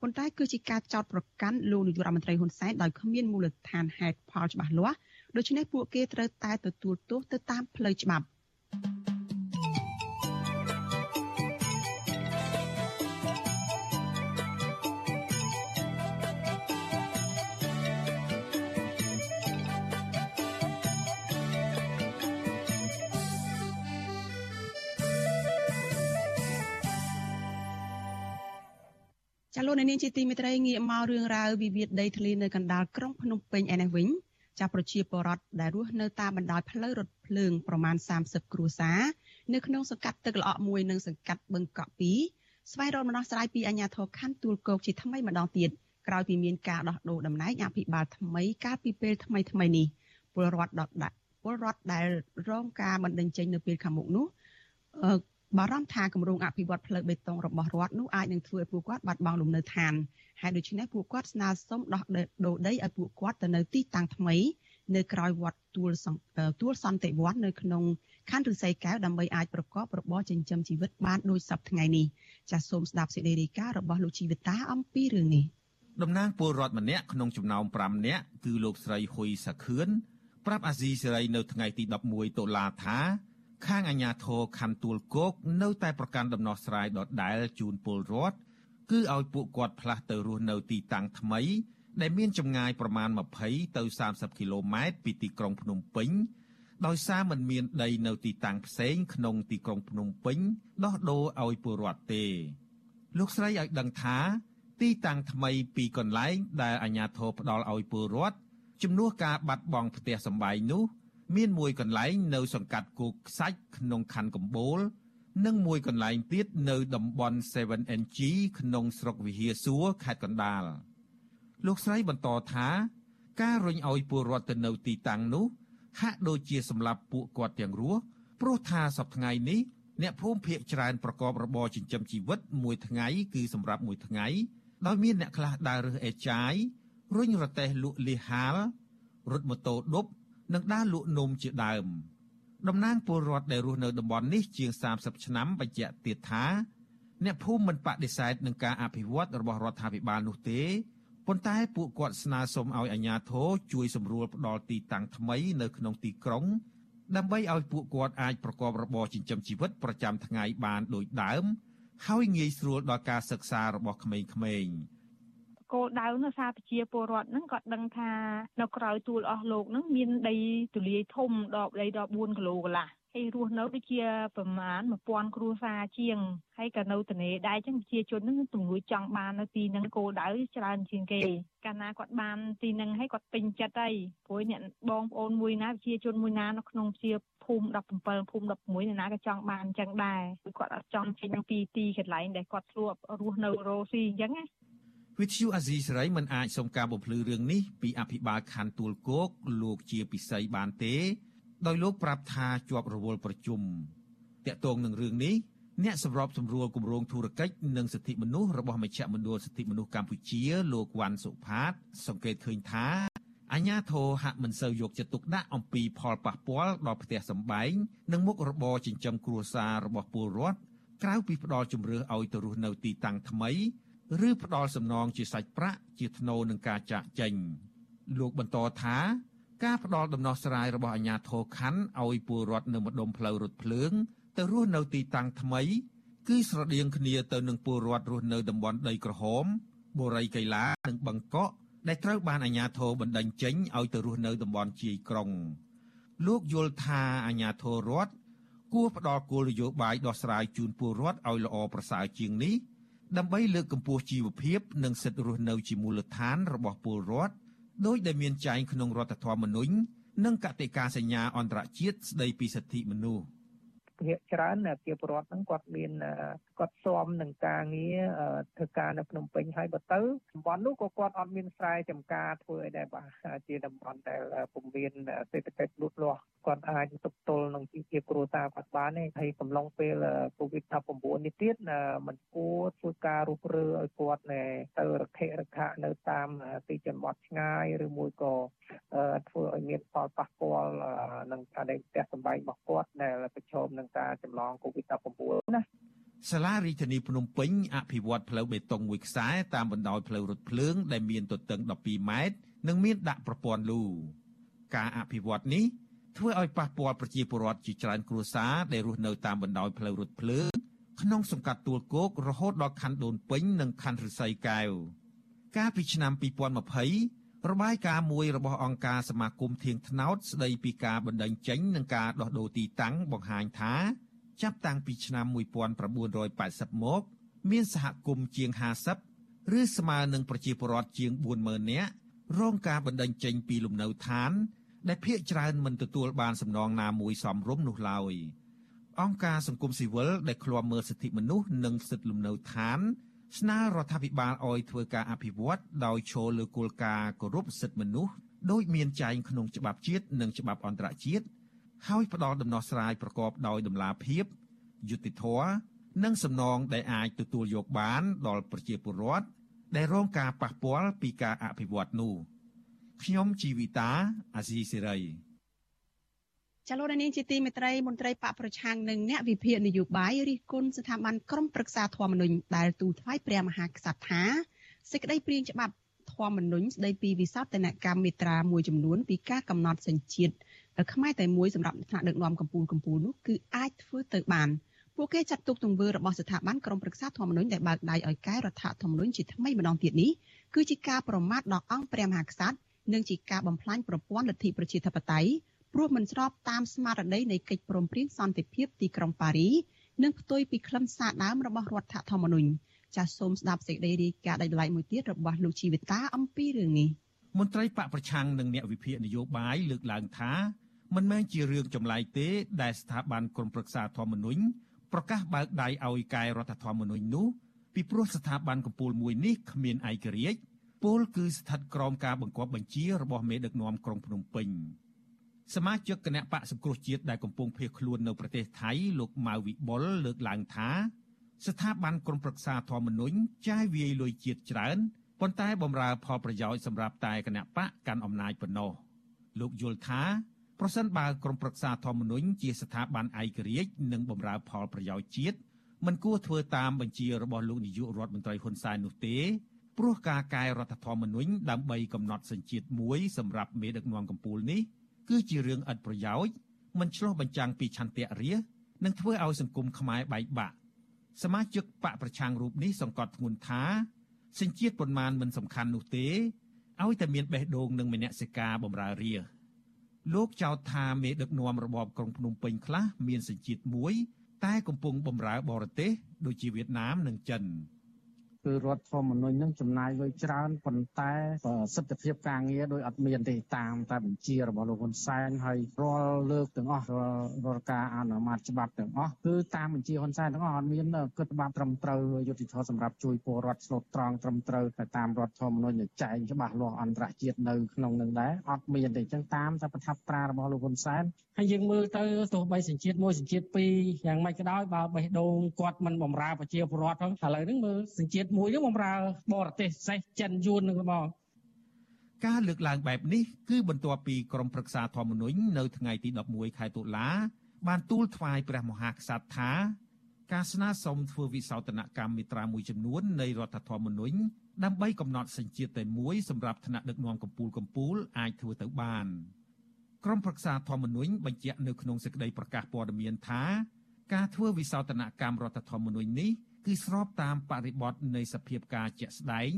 ប៉ុន្តែគឺជាការចោទប្រកាន់លោកនាយករដ្ឋមន្ត្រីហ៊ុនសែនដោយគ្មានមូលដ្ឋានហេតុផលច្បាស់លាស់ ដូច្នេះពួកគេត្រូវតែទទួលទោសទៅតាមផ្លូវច្បាប់ចាលោកនាងជាទីមេត្រីងាកមករឿងរ៉ាវវិវាទដីធ្លីនៅកណ្ដាលក្រុងភ្នំពេញឯនេះវិញ ចាប្រជាពលរដ្ឋដែលរស់នៅតាមបណ្ដោយផ្លូវរថភ្លើងប្រមាណ30គ្រួសារនៅក្នុងសង្កាត់ទឹកល្អក់មួយនិងសង្កាត់បឹងកក់2ស្វែងរកដំណោះស្រាយពីអាជ្ញាធរខណ្ឌទួលគោកជាថ្មីម្ដងទៀតក្រោយពីមានការដោះដូរតំណែងអភិបាលថ្មីកាលពីពេលថ្មីថ្មីនេះពលរដ្ឋដដាក់ពលរដ្ឋដែលរងការបណ្ដឹងចេញនៅពេលខាងមុខនោះ បារម្ភថាគម្រោងអភិវឌ្ឍផ្លូវបេតុងរបស់រដ្ឋនោះអាចនឹងធ្វើឲ្យពួកគាត់បាត់បង់លំនៅឋានហើយដូច្នេះពួកគាត់ស្នើសុំដោះដូរដីឲ្យពួកគាត់ទៅនៅទីតាំងថ្មី នៅក្រោយវត្តទួលទួលសន្តិវត្តនៅក្នុងខណ្ឌឫស្សីកែវដើម្បីអាចប្រកបរបរចិញ្ចឹមជីវិតបានដូចសពថ្ងៃនេះចាសសូមស្ដាប់សេចក្តីរាយការណ៍របស់លោកជីវិតាអំពីរឿងនេះតំណាងពលរដ្ឋម្នាក់ក្នុងចំណោម5នាក់គឺលោកស្រីហ៊ុយសាខឿនប្រាប់អាស៊ីសេរីនៅថ្ងៃទី11តុលាថា ខាងអាជ្ញាធរខណ្ឌទួលគោកនៅតែប្រកាន់ដំណោះស្រាយដដែលជូនពលរដ្ឋគឺឲ្យពួកគាត់ផ្លាស់ទៅរស់នៅទីតាំងថ្មី ដែលមានចម្ងាយប្រមាណ20ទៅ30គីឡូម៉ែត្រពីទីក្រុងភ្នំពេញដោយសារมันមានដីនៅទីតាំងផ្សេងក្នុងទីក្រុងភ្នំពេញដោះដូរឲ្យពលរដ្ឋទេ លោកស្រីឲ្យដឹងថា ទីតាំងថ្មីពីកន្លែងដែលអាជ្ញាធរផ្ដល់ឲ្យពលរដ្ឋជំនួសការបាត់បង់ផ្ទះសម្បែងនោះ មានមួយកន្លែងនៅសង្កាត់គោកខ្សាច់ក្នុងខណ្ឌកំបូល និងមួយកន្លែងទៀតនៅតំបន់ 7NG ក្នុងស្រុកវិហារសួរខេត្តកណ្ដាលលោកស្រីបន្តថាការរុញឲ្យពលរដ្ឋទៅនៅទីតាំងនោះហាក់ដូចជាសម្រាប់ពួកគាត់ទាំងរស់ព្រោះថាសប្តាហ៍នេះអ្នកភូមិភាគច្រើនប្រកបរបរចិញ្ចឹមជីវិតមួយថ្ងៃគឺសម្រាប់មួយថ្ងៃដោយមានអ្នកខ្លះដើររើសអេចាយរុញរទេះលក់លីហាលរត់ម៉ូតូឌុប និងដើរលក់នំជាដើមតំណាងពលរដ្ឋដែលរស់នៅតំបន់នេះជាង30ឆ្នាំបញ្ជាក់ទៀតថាអ្នកភូមិមិនបដិសេធនឹងការអភិវឌ្ឍរបស់រដ្ឋាភិបាលនោះទេប៉ុន្តែពួកគាត់ស្នើសុំឲ្យអាជ្ញាធរជួយសម្រួលផ្ដល់ទីតាំងថ្មីនៅក្នុងទីក្រុងដើម្បីឲ្យពួកគាត់អាចប្រកបរបរចិញ្ចឹមជីវិតប្រចាំថ្ងៃបានដូចដើម ហើយងាយស្រួលដល់ការសិក្សារបស់ក្មេងៗ គោលដៅនៅសារប្រជាពលរដ្ឋហ្នឹងគាត់ដឹងថានៅក្រៅទួលអស់លោកហ្នឹងមានដីទូលាយធំដល់ដីដល់4គីឡូកន្លះហើយរស់នៅដូចជាប្រមាណ1000គ្រួសារជាងហើយក៏នៅទនេដែរចឹងប្រជាជននឹងទង្រួយចង់បាននៅទីហ្នឹងគោលដៅច្រើនជាងគេកាលណាគាត់បានទីហ្នឹងហើយគាត់ពេញចិត្តហើយព្រោះអ្នកបងប្អូនមួយណាប្រជាជនមួយណានៅក្នុងជាភូមិ17ភូមិ16អ្នកណាក៏ចង់បានចឹងដែរគាត់អត់ចង់ចេញពីទីកន្លែងដែលគាត់ធ្លាប់រស់នៅរស់ស៊ីអញ្ចឹងណា វិទ្យុអាស៊ីសេរីមិនអាចសុំការបំភ្លឺរឿងនេះពីអភិបាលខណ្ឌទួលគោកលោកជាពិសីបានទេ ដោយលោកប្រាប់ថាជាប់រវល់ប្រជុំតាក់ទងនឹងរឿងនេះអ្នកសម្របសម្រួលគម្រោងធុរកិច្ចនិងសិទ្ធិមនុស្សរបស់មជ្ឈមណ្ឌលសិទ្ធិមនុស្សកម្ពុជា លោកវ៉ាន់សុផាត សង្កេតឃើញថាអញ្ញាធរហាក់មិនសូវយកចិត្តទុកដាក់អំពីផលប៉ះពាល់ដល់ផ្ទះសម្បែងនិងមុខរបរចិញ្ចឹមគ្រួសាររបស់ពលរដ្ឋក្រៅពីផ្ដល់ជំរឿសឲ្យទៅរស់នៅទីតាំងថ្មី ឬផ្ដល់សំណងជាសាច់ប្រាក់ជាថ្នូរនឹងការចាក់ចេញលោកបន្តថាការផ្ដល់ដំណោះស្រាយរបស់អាជ្ញាធរខណ្ឌឲ្យពលរដ្ឋនៅម្ដុំផ្លូវរថភ្លើង ទៅរស់នៅទីតាំងថ្មី គឺស្រដៀងគ្នាទៅនឹងពលរដ្ឋរស់នៅតំបន់ដីក្រហមបូរីកៃឡានិងបឹងកក់ដែលត្រូវបានអាជ្ញាធរបណ្តេញចេញឲ្យទៅរស់នៅតំបន់ជាយក្រុង លោកយល់ថាអាជ្ញាធររដ្ឋគួរផ្ដល់គោលនយោបាយដោះស្រាយជូនពលរដ្ឋឲ្យល្អប្រសើរជាងនេះ ដើម្បីលើកកម្ពស់ជីវភាព និងសិទ្ធិរស់នៅជាមូលដ្ឋានរបស់ពលរដ្ឋដោយដែលមានចែងក្នុងរដ្ឋធម្មនុញ្ញនិងកតិកាសញ្ញាអន្តរជាតិស្តីពីសិទ្ធិមនុស្សភាគច្រើនជាពលរដ្ឋហ្នឹងគាត់មាន គាត់ស៊ាំនឹងការងារធ្វើការនៅភ្នំពេញហើយបើទៅតំបន់នោះក៏គាត់អត់មានស្រែចម្ការធ្វើអីដែរបាទជាតំបន់ដែលពុំមានសេដ្ឋកិច្ចលូតលាស់គាត់អាចទប់ទល់នឹងជីវភាពគ្រួសារគាត់បានទេហើយកំឡុងពេល COVID-19 នេះទៀតมันគួរធ្វើការរុះរើឲ្យគាត់ទៅរខិរខៈនៅតាមទីជនបទឆ្ងាយឬមួយក៏ធ្វើឲ្យមានផលប៉ះពាល់នឹងការដែលផ្ទះសម្បែងរបស់គាត់ដែលប្រឈមនឹងការចម្លង COVID-19 ណា សាលារាជធានីភ្នំពេញអភិវឌ្ឍផ្លូវបេតុងមួយខ្សែតាមបណ្ដោយផ្លូវរថភ្លើងដែលមានទទឹង12ម៉ែត្រនិងមានដាក់ប្រព័ន្ធលូការអភិវឌ្ឍនេះធ្វើឲ្យប៉ះពាល់ប្រជាពលរដ្ឋជាច្រើនគ្រួសារដែលរស់នៅតាមបណ្ដោយផ្លូវរថភ្លើងក្នុងសង្កាត់ទួលគោករហូតដល់ខណ្ឌដូនពេញនិងខណ្ឌរិស័យកែវកាលពីឆ្នាំ2020របាយការណ៍មួយរបស់អង្គការសមាគមធៀងថ្នោតស្ដីពីការបណ្តេញចេញនិងការដោះដូរទីតាំងបង្ហាញថា ចាប់តាំងពីឆ្នាំ1980មក មានសហគមន៍ជាង50ឬស្មើនឹងប្រជាពលរដ្ឋជាង40000នាក់រងការបណ្តេញចេញពីលំនៅឋាន ដែលភ្នាក់ច្រើនមិនទទួលបានសំណងណាមួយសមរម្យនោះឡើយអង្គការសង្គមស៊ីវិលដែលឃ្លាំមើលសិទ្ធិមនុស្សនិងសិទ្ធិលំនៅឋាន ស្នើរដ្ឋាភិបាលឲ្យធ្វើការអភិវឌ្ឍដោយចូលលើគោលការណ៍គោរពសិទ្ធិមនុស្សដោយមានចែងក្នុងច្បាប់ជាតិនិងច្បាប់អន្តរជាតិ ហើយផ្ដល់ដំណោះស្រាយប្រកបដោយតម្លាភាពយុត្តិធម៌និងសំណងដែលអាចទទួលយកបានដល់ប្រជាពលរដ្ឋដែលរងការប៉ះពាល់ពីការអភិវឌ្ឍនោះខ្ញុំជីវិតាអាស៊ីសេរីចលនានាងជាទីមេត្រីមន្ត្រីបកប្រឆាំងនិងអ្នកវិភាគនយោបាយរិះគន់ស្ថាប័នក្រមប្រឹក្សាធម្មនុញ្ញដែលទូថ្វាយព្រះមហាក្សត្រថាសេចក្តីព្រាងច្បាប់ធម្មនុញ្ញស្តីពីវិសោធនកម្មមេត្រាមួយចំនួនពីការកំណត់សញ្ជាតិ ខ្មែរតែមួយសម្រាប់ថ្នាក់ដឹកនាំកម្ពុជាកម្ពុជានោះគឺអាចធ្វើទៅបានពួកគេចាត់ទុកទង្វើរបស់ស្ថាប័នក្រមប្រឹក្សាធម្មនុញ្ញដែលបើកដៃឲ្យកែរដ្ឋធម្មនុញ្ញជាថ្មីម្ដងទៀតនេះគឺជាការប្រមាថដល់អង្គព្រះមហាក្សត្រនិងជាការបំផ្លាញប្រព័ន្ធលទ្ធិប្រជាធិបតេយ្យព្រោះមិនស្របតាមស្មារតីនៃកិច្ចព្រមព្រៀងសន្តិភាពទីក្រុងប៉ារីនិងផ្ទុយពីខ្លឹមសារដើមរបស់រដ្ឋធម្មនុញ្ញចាសសូមស្ដាប់សេចក្តីរាយការណ៍ដោយឡែកមួយទៀតរបស់លោកជីវិតាអំពីរឿងនេះមន្ត្រីបកប្រឆាំងនិងអ្នកវិភាគនយោបាយលើកឡើងថា មិនមែនជារឿងចម្លែកទេ ដែលស្ថាប័នក្រមប្រឹក្សាធម្មនុញ្ញប្រកាសបើកដៃឲ្យកែរដ្ឋធម្មនុញ្ញនោះពីព្រោះស្ថាប័នកម្ពុជាមួយនេះគ្មានឯករាជ្យពលគឺស្ថិតក្រោមការបង្គាប់បញ្ជារបស់មេដឹកនាំក្រុងភ្នំពេញសមាជិកគណៈបកសង្គ្រោះជាតិដែលកំពុងភៀសខ្លួននៅប្រទេសថៃលោកម៉ៅវិបុលលើកឡើងថា ស្ថាប័នក្រមប្រឹក្សាធម្មនុញ្ញចាយវាយលុយជាតិច្រើនប៉ុន្តែបំរើផលប្រយោជន៍សម្រាប់តែគណៈបកកាន់អំណាចប៉ុណ្ណោះលោកយល់ថា ប្រសិនបើក្រមប្រឹក្សាធម្មនុញ្ញជាស្ថាប័នឯករាជ្យនិងបម្រើផលប្រយោជន៍ជាតិមិនគួរធ្វើតាមបញ្ជារបស់លោកនាយករដ្ឋមន្ត្រីហ៊ុនសែននោះទេព្រោះការកែរដ្ឋធម្មនុញ្ញដើម្បីកំណត់សញ្ជាតិមួយសម្រាប់មេដឹកនាំកម្ពុជានេះគឺជារឿងឥតប្រយោជន៍មិនឆ្លោះបញ្ចាំងពីឆន្ទៈរាស្ត្រនិងធ្វើឲ្យសង្គមខ្មែរបែកបាក់សមាជិកបកប្រឆាំងរូបនេះសង្កត់ធ្ងន់ថាសញ្ជាតិប៉ុន្មានមិនសំខាន់នោះទេឲ្យតែមានបេះដូងនិងមនសិកាបំរើរាស្ត្រ លោកចោទថាមេដឹកនាំរបបក្រុងភ្នំពេញខ្លះមានសញ្ជាតិមួយ តែកំពុងបំរើបរទេសដូចជាវៀតណាមនិងចិន។ គឺរដ្ឋធម្មនុញ្ញនឹងចំណាយលុយច្រើនប៉ុន្តែប្រសិទ្ធភាពការងារដោយអត់មានទេតាមតែបញ្ជារបស់លោកហ៊ុនសែនហើយរាល់លើកទាំងអស់រាល់ការអនុម័តច្បាប់ទាំងអស់គឺតាមបញ្ជាហ៊ុនសែនទាំងអស់អត់មានគិតច្បាប់ត្រឹមត្រូវយុត្តិធម៌សម្រាប់ជួយពលរដ្ឋស្លូតត្រង់ត្រឹមត្រូវទៅតាមរដ្ឋធម្មនុញ្ញចែងច្បាស់លាស់អន្តរជាតិនៅក្នុងនឹងដែរអត់មានទេអញ្ចឹងតាមតែប្រថាប់ត្រារបស់លោកហ៊ុនសែន ហើយយើងមើលទៅទោះបីសញ្ជាតិមួយសញ្ជាតិពីរយ៉ាងម៉េចក៏ដោយបើបេះដូងគាត់មិនបំរើប្រជាពលរដ្ឋផងឥឡូវហ្នឹងមើលសញ្ជាតិមួយហ្នឹងបំរើបរទេសសេះចិនយួននឹងបងការលើកឡើងបែបនេះគឺបន្ទាប់ពីក្រមប្រឹក្សាធម្មនុញ្ញនៅថ្ងៃទី11ខែតុលា បានទូលថ្វាយព្រះមហាក្សត្រថាការស្នើសុំធ្វើវិសោធនកម្មមេត្រាមួយចំនួននៃរដ្ឋធម្មនុញ្ញដើម្បីកំណត់សញ្ជាតិតែមួយសម្រាប់ថ្នាក់ដឹកនាំកម្ពុជាកម្ពុជាអាចធ្វើទៅបាន ក្រមប្រឹក្សាធម្មនុញ្ញបញ្ជាក់នៅក្នុងសេចក្តីប្រកាសព័ត៌មានថាការធ្វើវិសោធនកម្មរដ្ឋធម្មនុញ្ញនេះគឺស្របតាមបរិបទនៃសភាពការជាក់ស្ដែង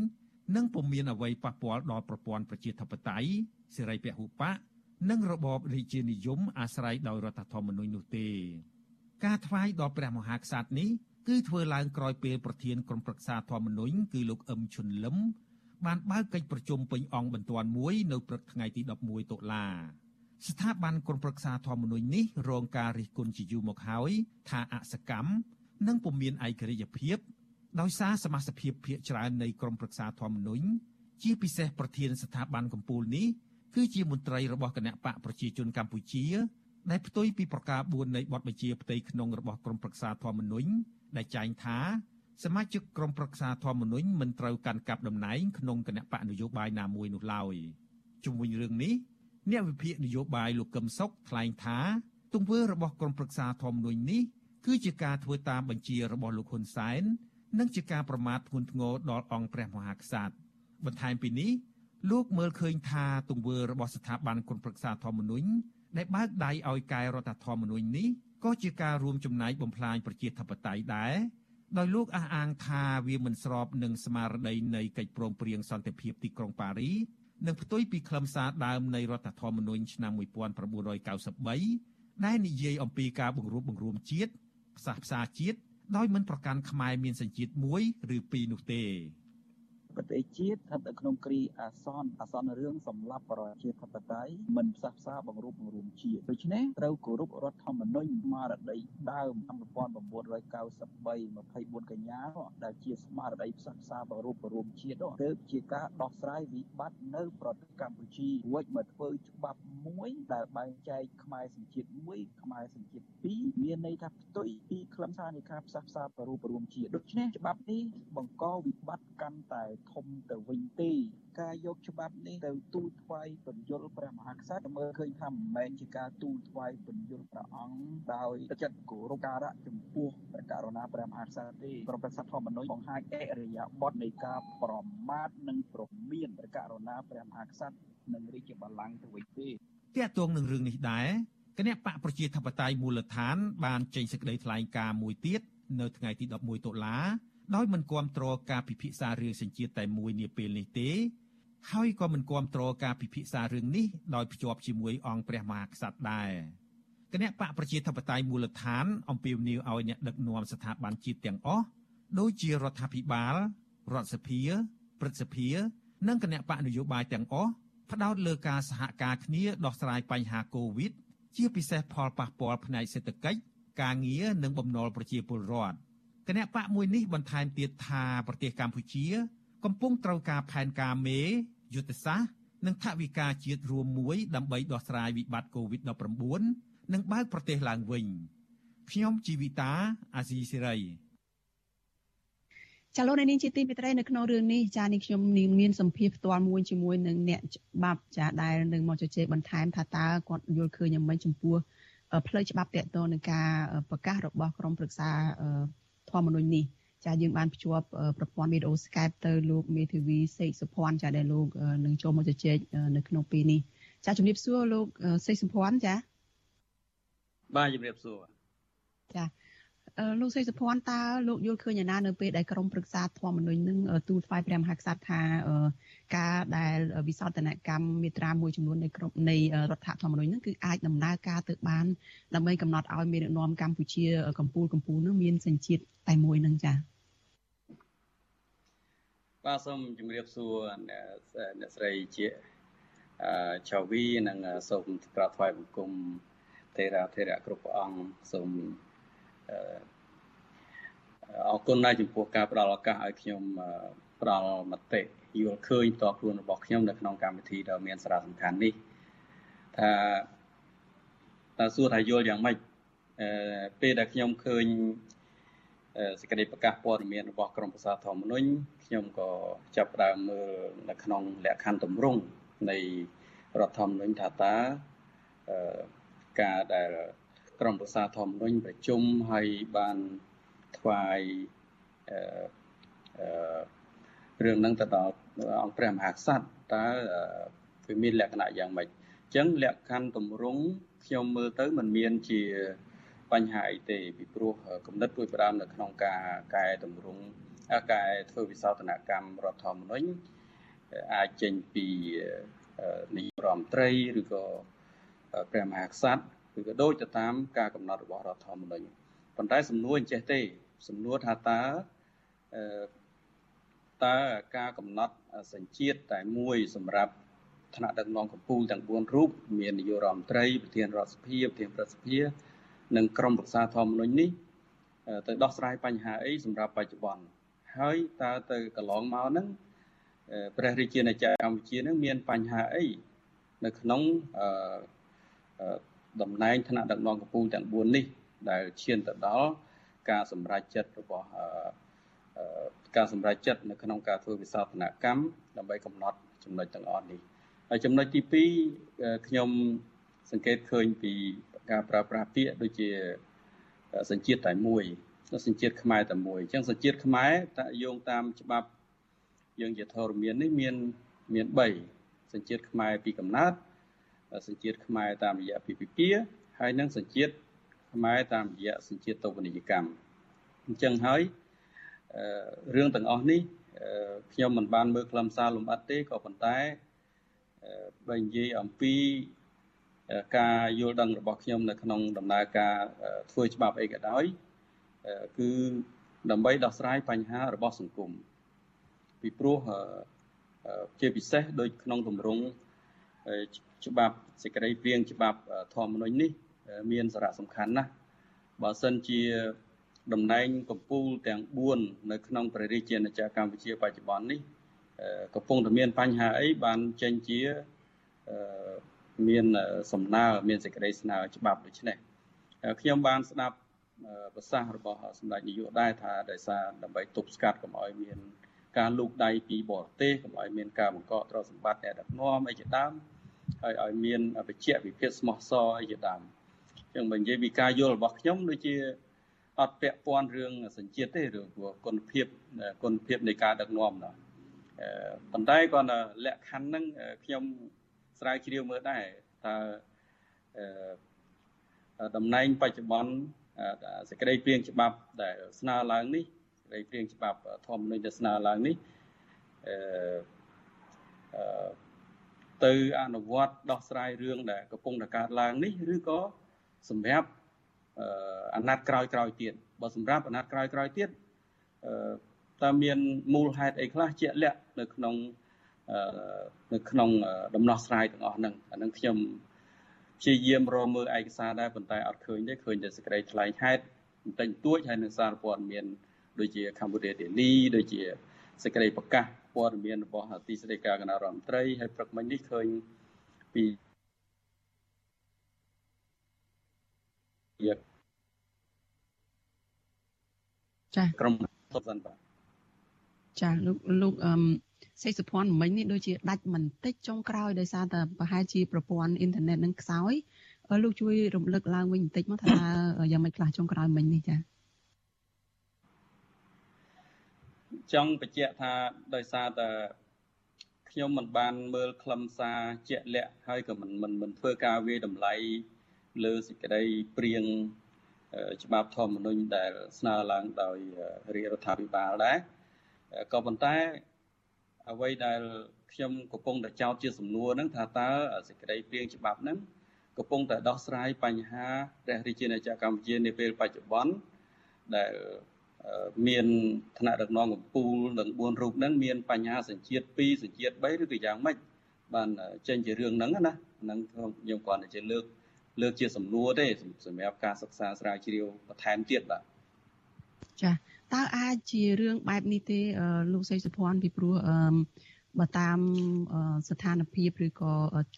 និងពុំមានអ្វីប៉ះពាល់ដល់ប្រព័ន្ធប្រជាធិបតេយ្យសេរីពហុបកនិងរបបរាជានិយមអាស្រ័យដោយរដ្ឋធម្មនុញ្ញនោះទេ ការថ្វាយដល់ព្រះមហាក្សត្រនេះគឺធ្វើឡើងក្រោយពេលប្រធានក្រុមប្រឹក្សាធម្មនុញ្ញគឺលោកអឹមឈុនលឹមបានបើកកិច្ចប្រជុំពេញអង្គបន្ទាន់មួយនៅព្រឹកថ្ងៃទី11តុលា ស្ថាប័នក្រុមប្រឹក្សាធម្មនុញ្ញនេះរងការរិះគន់ជាយូរមកហើយថាអសកម្មនិងពុំមានឯករាជ្យភាពដោយសារសមាជិកភាពភាគច្រើននៃក្រុមប្រឹក្សាធម្មនុញ្ញជាពិសេសប្រធានស្ថាប័នកម្ពុជានេះគឺជាមន្ត្រីរបស់គណៈបកប្រជាជនកម្ពុជាដែលផ្ទុយពីប្រការ4នៃបទបញ្ជាផ្ទៃក្នុងរបស់ក្រុមប្រឹក្សាធម្មនុញ្ញដែលចែងថាសមាជិកក្រុមប្រឹក្សាធម្មនុញ្ញមិនត្រូវកាន់កាប់តំណែងក្នុងគណៈបកនយោបាយណាមួយនោះឡើយជុំវិញរឿងនេះ អ្នកវិភាគនយោបាយលោកកឹមសុខថ្លែងថាទង្វើរបស់ក្រុមប្រឹក្សាធម្មនុញ្ញនេះគឺជាការធ្វើតាមបញ្ជារបស់លោកហ៊ុនសែននិងជាការប្រមាថធ្ងន់ធ្ងរដល់អង្គព្រះមហាក្សត្របន្ថែមពីនេះលោកមើលឃើញថាទង្វើរបស់ស្ថាប័នគុណប្រឹក្សាធម្មនុញ្ញដែលបើកដៃឲ្យកែរដ្ឋធម្មនុញ្ញនេះក៏ជាការរួមចំណែកបំផ្លាញប្រជាធិបតេយ្យដែរដោយលោកអះអាងថាវាមិនស្របនឹងស្មារតីនៃកិច្ចព្រមព្រៀងសន្តិភាពទីក្រុងប៉ារី និងផ្ទុយពីខ្លឹមសារដើមនៃរដ្ឋធម្មនុញ្ញឆ្នាំ1993ដែលនិយាយអំពីការបង្រួបបង្រួមជាតិផ្សះផ្សាជាតិដោយមិនប្រកាន់ខ្មែរមានសញ្ជាតិមួយឬពីរនោះទេ ប្រទេសជាតិស្ថិតនៅក្នុងគ្រាអាសន្នអាសន្នរឿងសម្លាប់ប្រជាធិបតេយ្យមិនផ្សះផ្សាបង្រួបបង្រួមជាតិដូច្នេះត្រូវគោរពរដ្ឋធម្មនុញ្ញស្មារតីដើម1993 24កញ្ញាដែលជាស្មារតីផ្សះផ្សាបង្រួបបង្រួមជាតិទើបជាការដោះស្រាយវិបត្តិនៅប្រទេសកម្ពុជារួចមកធ្វើច្បាប់មួយដែលបែងចែកខ្មែរសញ្ជាតិមួយខ្មែរសញ្ជាតិពីរមានន័យថាផ្ទុយពីខ្លឹមសារនៃការផ្សះផ្សាបង្រួបបង្រួមជាតិដូច្នេះច្បាប់នេះបង្កវិបត្តិកាន់តែធំទៅវិញទេការយកច្បាប់នេះទៅទូលថ្វាយពន្យល់ព្រះមហាក្សត្រមើលឃើញថាមិនមែនជាការទូលថ្វាយពន្យល់ព្រះអង្គដោយចិត្តគោរពការៈចំពោះព្រះករុណាព្រះមហាក្សត្រទេប្រប្រសិទ្ធធម្មនុញ្ញបង្ហាញអរិយាបថនៃការប្រមាថនិងប្រមានព្រះករុណាព្រះមហាក្សត្រនិងរាជបល្ល័ង្កទៅវិញទេតាក់ទងនឹងរឿងនេះដែរគណៈបកប្រជាធិបតេយ្យមូលដ្ឋាន បានចេញសេចក្តីថ្លែងការណ៍មួយទៀតនៅថ្ងៃទី11តុលា ដោយមិនគាំទ្រការពិភាក្សារឿងសញ្ជាតិតែមួយនាពេលនេះទេហើយក៏មិនគាំទ្រការពិភាក្សារឿងនេះដោយភ្ជាប់ជាមួយអង្គព្រះមហាក្សត្រដែរគណៈបកប្រជាធិបតេយ្យមូលដ្ឋានអំពាវនាវឲ្យអ្នកដឹកនាំស្ថាប័នជាតិទាំងអស់ដូចជារដ្ឋាភិបាលរដ្ឋសភាព្រឹទ្ធសភា និងគណៈបកនយោបាយទាំងអស់ផ្ដោតលើការសហការគ្នាដោះស្រាយបញ្ហាកូវីដជាពិសេសផលប៉ះពាល់ផ្នែកសេដ្ឋកិច្ចការងារនិងបំណុលប្រជាពលរដ្ឋ គណៈបកមួយនេះបន្ថែមទៀតថាប្រទេសកម្ពុជា កំពុងត្រូវការផែនការមេយុទ្ធសាស្ត្រនិងថវិកាជាតិរួមមួយដើម្បីដោះស្រាយវិបត្តិ COVID-19 និងបើកប្រទេសឡើងវិញខ្ញុំជីវិតាអាស៊ីសេរីចាលោកនាងជាទីមេត្រីនៅក្នុងរឿងនេះចានេះខ្ញុំនាងមានសម្ភារផ្ទាល់មួយជាមួយនឹងអ្នកច្បាប់ចាដែលនឹងមកជជែកបន្ថែមថាតើគាត់យល់ឃើញយ៉ាងម៉េចចំពោះផ្លូវច្បាប់តកតទៅនឹងការប្រកាសរបស់ក្រមប្រឹក្សា ធម្មនុញ្ញនេះចាយើងបានភ្ជាប់ប្រព័ន្ធវីដេអូ Skype ទៅលោកមេធាវីសេកសុភ័ណ្ឌចាដែលលោកនឹងចូលមកជជែកនៅក្នុងពេលនេះចាជំរាបសួរលោកសេកសុភ័ណ្ឌចាបាទជំរាបសួរចា លោកសេកសុភ័ណ្ឌតើលោកយល់ឃើញយ៉ាងណានៅពេលដែលក្រមព្រឹក្សាធម្មនុញ្ញនឹងទូលថ្វាយព្រះមហាក្សត្រថាការដែលវិសោធនកម្មមាត្រាមួយចំនួននៃក្រមនៃរដ្ឋធម្មនុញ្ញនឹងគឺអាចដំណើរការទៅបានដើម្បីកំណត់ឲ្យមានដឹកនាំកម្ពុជាកម្ពុជាកម្ពុជានឹងមានសញ្ជាតិតែមួយនឹងចា៎បាទសូមជម្រាបសួរអ្នកស្រីជាឆាវីនិងសូមក្រាបថ្វាយបង្គំទេរាធេរៈគ្រប់ព្រះអង្គសូម អរគុណណាស់ចំពោះការផ្ដល់ឱកាសឲ្យខ្ញុំផ្ដល់មតិយល់ឃើញតខ្លួនរបស់ខ្ញុំនៅក្នុងកម្មវិធីដ៏មានសារៈសំខាន់នេះថាតើសួរថាយល់យ៉ាងម៉េចអឺពេលដែលខ្ញុំឃើញសេចក្តីប្រកាសព័ត៌មានរបស់ក្រមប្រសាធម្មនុញ្ញខ្ញុំក៏ចាប់ផ្ដើមមើលនៅក្នុងលក្ខខណ្ឌទម្រង់នៃរដ្ឋធម្មនុញ្ញថាតើការដែល ក្រមប្រសាធម្មនុញ្ញប្រជុំហើយបានថ្វាយអឺអឺរឿងហ្នឹងទៅដល់អង្គព្រះមហាក្សត្រតើវាមានលក្ខណៈយ៉ាងម៉េចអញ្ចឹងលក្ខខណ្ឌទម្រង់ខ្ញុំមើលទៅมันមានជាបញ្ហាអីទេពីព្រោះគំនិតព្រួយបារម្ភនៅក្នុងការកែតម្រង់កែធ្វើវិសោធនកម្មរដ្ឋធម្មនុញ្ញអាចចេញពីនាយករដ្ឋមន្ត្រីឬក៏ព្រះមហាក្សត្រ ឬក៏ដូចទៅតាមការកំណត់របស់រដ្ឋធម្មនុញ្ញប៉ុន្តែសំណួរអញ្ចេះទេ សំណួរថាតើតើការកំណត់សញ្ជាតិតែមួយសម្រាប់ថ្នាក់ដឹកនាំកម្ពុជាទាំង4រូបមាននាយករដ្ឋមន្ត្រីប្រធានរដ្ឋសភាប្រធានប្រសិទ្ធិនិងក្រុមប្រឹក្សាធម្មនុញ្ញនេះទៅដោះស្រាយបញ្ហាអីសម្រាប់បច្ចុប្បន្នហើយតើទៅកន្លងមកហ្នឹងព្រះរាជាណាចក្រកម្ពុជានឹងមានបញ្ហាអីនៅក្នុង តំណែងថ្នាក់ដឹកនាំកម្ពុជាទាំង4នេះដែលឈានទៅដល់ការសម្រេចចិត្តរបស់ការសម្រេចចិត្តនៅក្នុងការធ្វើវិសោធនកម្មដើម្បីកំណត់ចំណុចទាំងអស់នេះហើយចំណុចទី2ខ្ញុំសង្កេតឃើញពីការប្រើប្រាស់ពាក្យដូចជាសញ្ជាតិតែមួយសញ្ជាតិខ្មែរតែមួយអញ្ចឹងសញ្ជាតិខ្មែរតាយោងតាមច្បាប់យើងជាធរមាននេះមានមាន3សញ្ជាតិខ្មែរពីកំណើត សញ្ជាតិខ្មែរតាមរយៈពីពិពាហើយនិងសញ្ជាតិខ្មែរតាមរយៈសញ្ជាតិតូបនីយកម្មអញ្ចឹងហើយរឿងទាំងអស់នេះខ្ញុំមិនបានមើលខ្លឹមសារលម្អិតទេក៏ប៉ុន្តែបើនិយាយអំពីការយល់ដឹងរបស់ខ្ញុំនៅក្នុងដំណើរការធ្វើច្បាប់អីក៏ដោយគឺដើម្បីដោះស្រាយបញ្ហារបស់សង្គមពីព្រោះជាពិសេសដូចក្នុងទម្រង់ ច្បាប់សេចក្តីព្រៀងច្បាប់ធម្មនុញ្ញនេះ មានសារៈសំខាន់ណាស់បើសិនជាតំណែងកម្ពុជាទាំង4នៅក្នុងព្រះរាជាណាចក្រកម្ពុជាបច្ចុប្បន្ននេះកំពុងតែមានបញ្ហាអីបានចេញជាមានសំណើមានសេចក្តីស្នើច្បាប់ដូច្នេះខ្ញុំបានស្ដាប់ប្រសាសន៍របស់សម្ដេចនាយកដែរថាដោយសារដើម្បីទប់ស្កាត់កុំឲ្យមានការលូកដៃពីបរទេសកុំឲ្យមានការបង្កកទ្រព្យសម្បត្តិអ្នកដឹកនាំអីជាដើម ហើយឲ្យមានបច្ចៈវិភាគស្មោះសរអីជាដើមអញ្ចឹងបើនិយាយពីការយល់របស់ខ្ញុំដូចជាអត់ពាក់ព័ន្ធរឿងសញ្ជាតិទេរឿងព្រោះគុណភាពគុណភាពនៃការដឹកនាំណាប៉ុន្តែគាត់លក្ខខណ្ឌហ្នឹងខ្ញុំស្រាវជ្រាវមើលដែរថាតំណែងបច្ចុប្បន្នសេចក្តីព្រៀងច្បាប់ដែលស្នើឡើងនេះសេចក្តីព្រៀងច្បាប់ធម្មនុញ្ញដែលស្នើឡើងនេះអឺ ទៅអនុវត្តដោះស្រាយរឿងដែលកំពុងតែកើតឡើងនេះឬក៏សម្រាប់អាណត្តិក្រោយក្រោយទៀតបើសម្រាប់អាណត្តិក្រោយក្រោយទៀតតើមានមូលហេតុអីខ្លះជាក់លាក់នៅក្នុងនៅក្នុងដំណោះស្រាយទាំងអស់ហ្នឹងអានឹងខ្ញុំព្យាយាមរកមើលឯកសារដែរប៉ុន្តែអត់ឃើញទេឃើញតែសេចក្តីថ្លែងហេតុបន្តិចបន្តួចហើយនឹងសារព័ត៌មានដូចជា Cambodia Daily ដូចជាសេចក្តីប្រកាស ព័ត៌មានរបស់ទីស្តីការគណៈរដ្ឋមន្ត្រីហើយព្រឹកមិញនេះឃើញពីចាក្រុមសុបសិនបាទចាលោកលោកអឺសេចសុភ័ណ្ឌមិញនេះដូចជាដាច់បន្តិចចុងក្រោយដោយសារតែប្រហែលជាប្រព័ន្ធអ៊ីនធឺណិតនឹងខ្សោយលោកជួយរំលឹកឡើងវិញបន្តិចមកថាយ៉ាងម៉េចខ្លះចុងក្រោយមិញនេះចា ចង់បញ្ជាក់ថាដោយសារតែខ្ញុំមិនបានមើលខ្លឹមសារជាក់លាក់ហើយក៏មិនមិនមិនធ្វើការវាតម្លៃលើសេចក្តីព្រៀងច្បាប់ធម្មនុញ្ញដែលស្នើឡើងដោយរាជរដ្ឋាភិបាលដែរក៏ប៉ុន្តែអ្វីដែលខ្ញុំកំពុងតែចោទជាសំណួរហ្នឹងថាតើសេចក្តីព្រៀងច្បាប់ហ្នឹងកំពុងតែដោះស្រាយបញ្ហាព្រះរាជាណាចក្រកម្ពុជានាពេលបច្ចុប្បន្នដែល មានឋានៈដឹកនាំកម្ពុជានឹង4រូបហ្នឹងមានបញ្ហាសញ្ជាតិ2សញ្ជាតិ3ឬក៏យ៉ាងម៉េចបានចេញជារឿងហ្នឹងណាហ្នឹងខ្ញុំគាត់តែជាលើកលើកជាសំណួរទេសម្រាប់ការសិក្សាស្រាវជ្រាវបន្ថែមទៀតបាទចាតើអាចជារឿងបែបនេះទេលោកសេចសុភ័ណ្ឌពីព្រោះអឺបើតាមស្ថានភាពឬក៏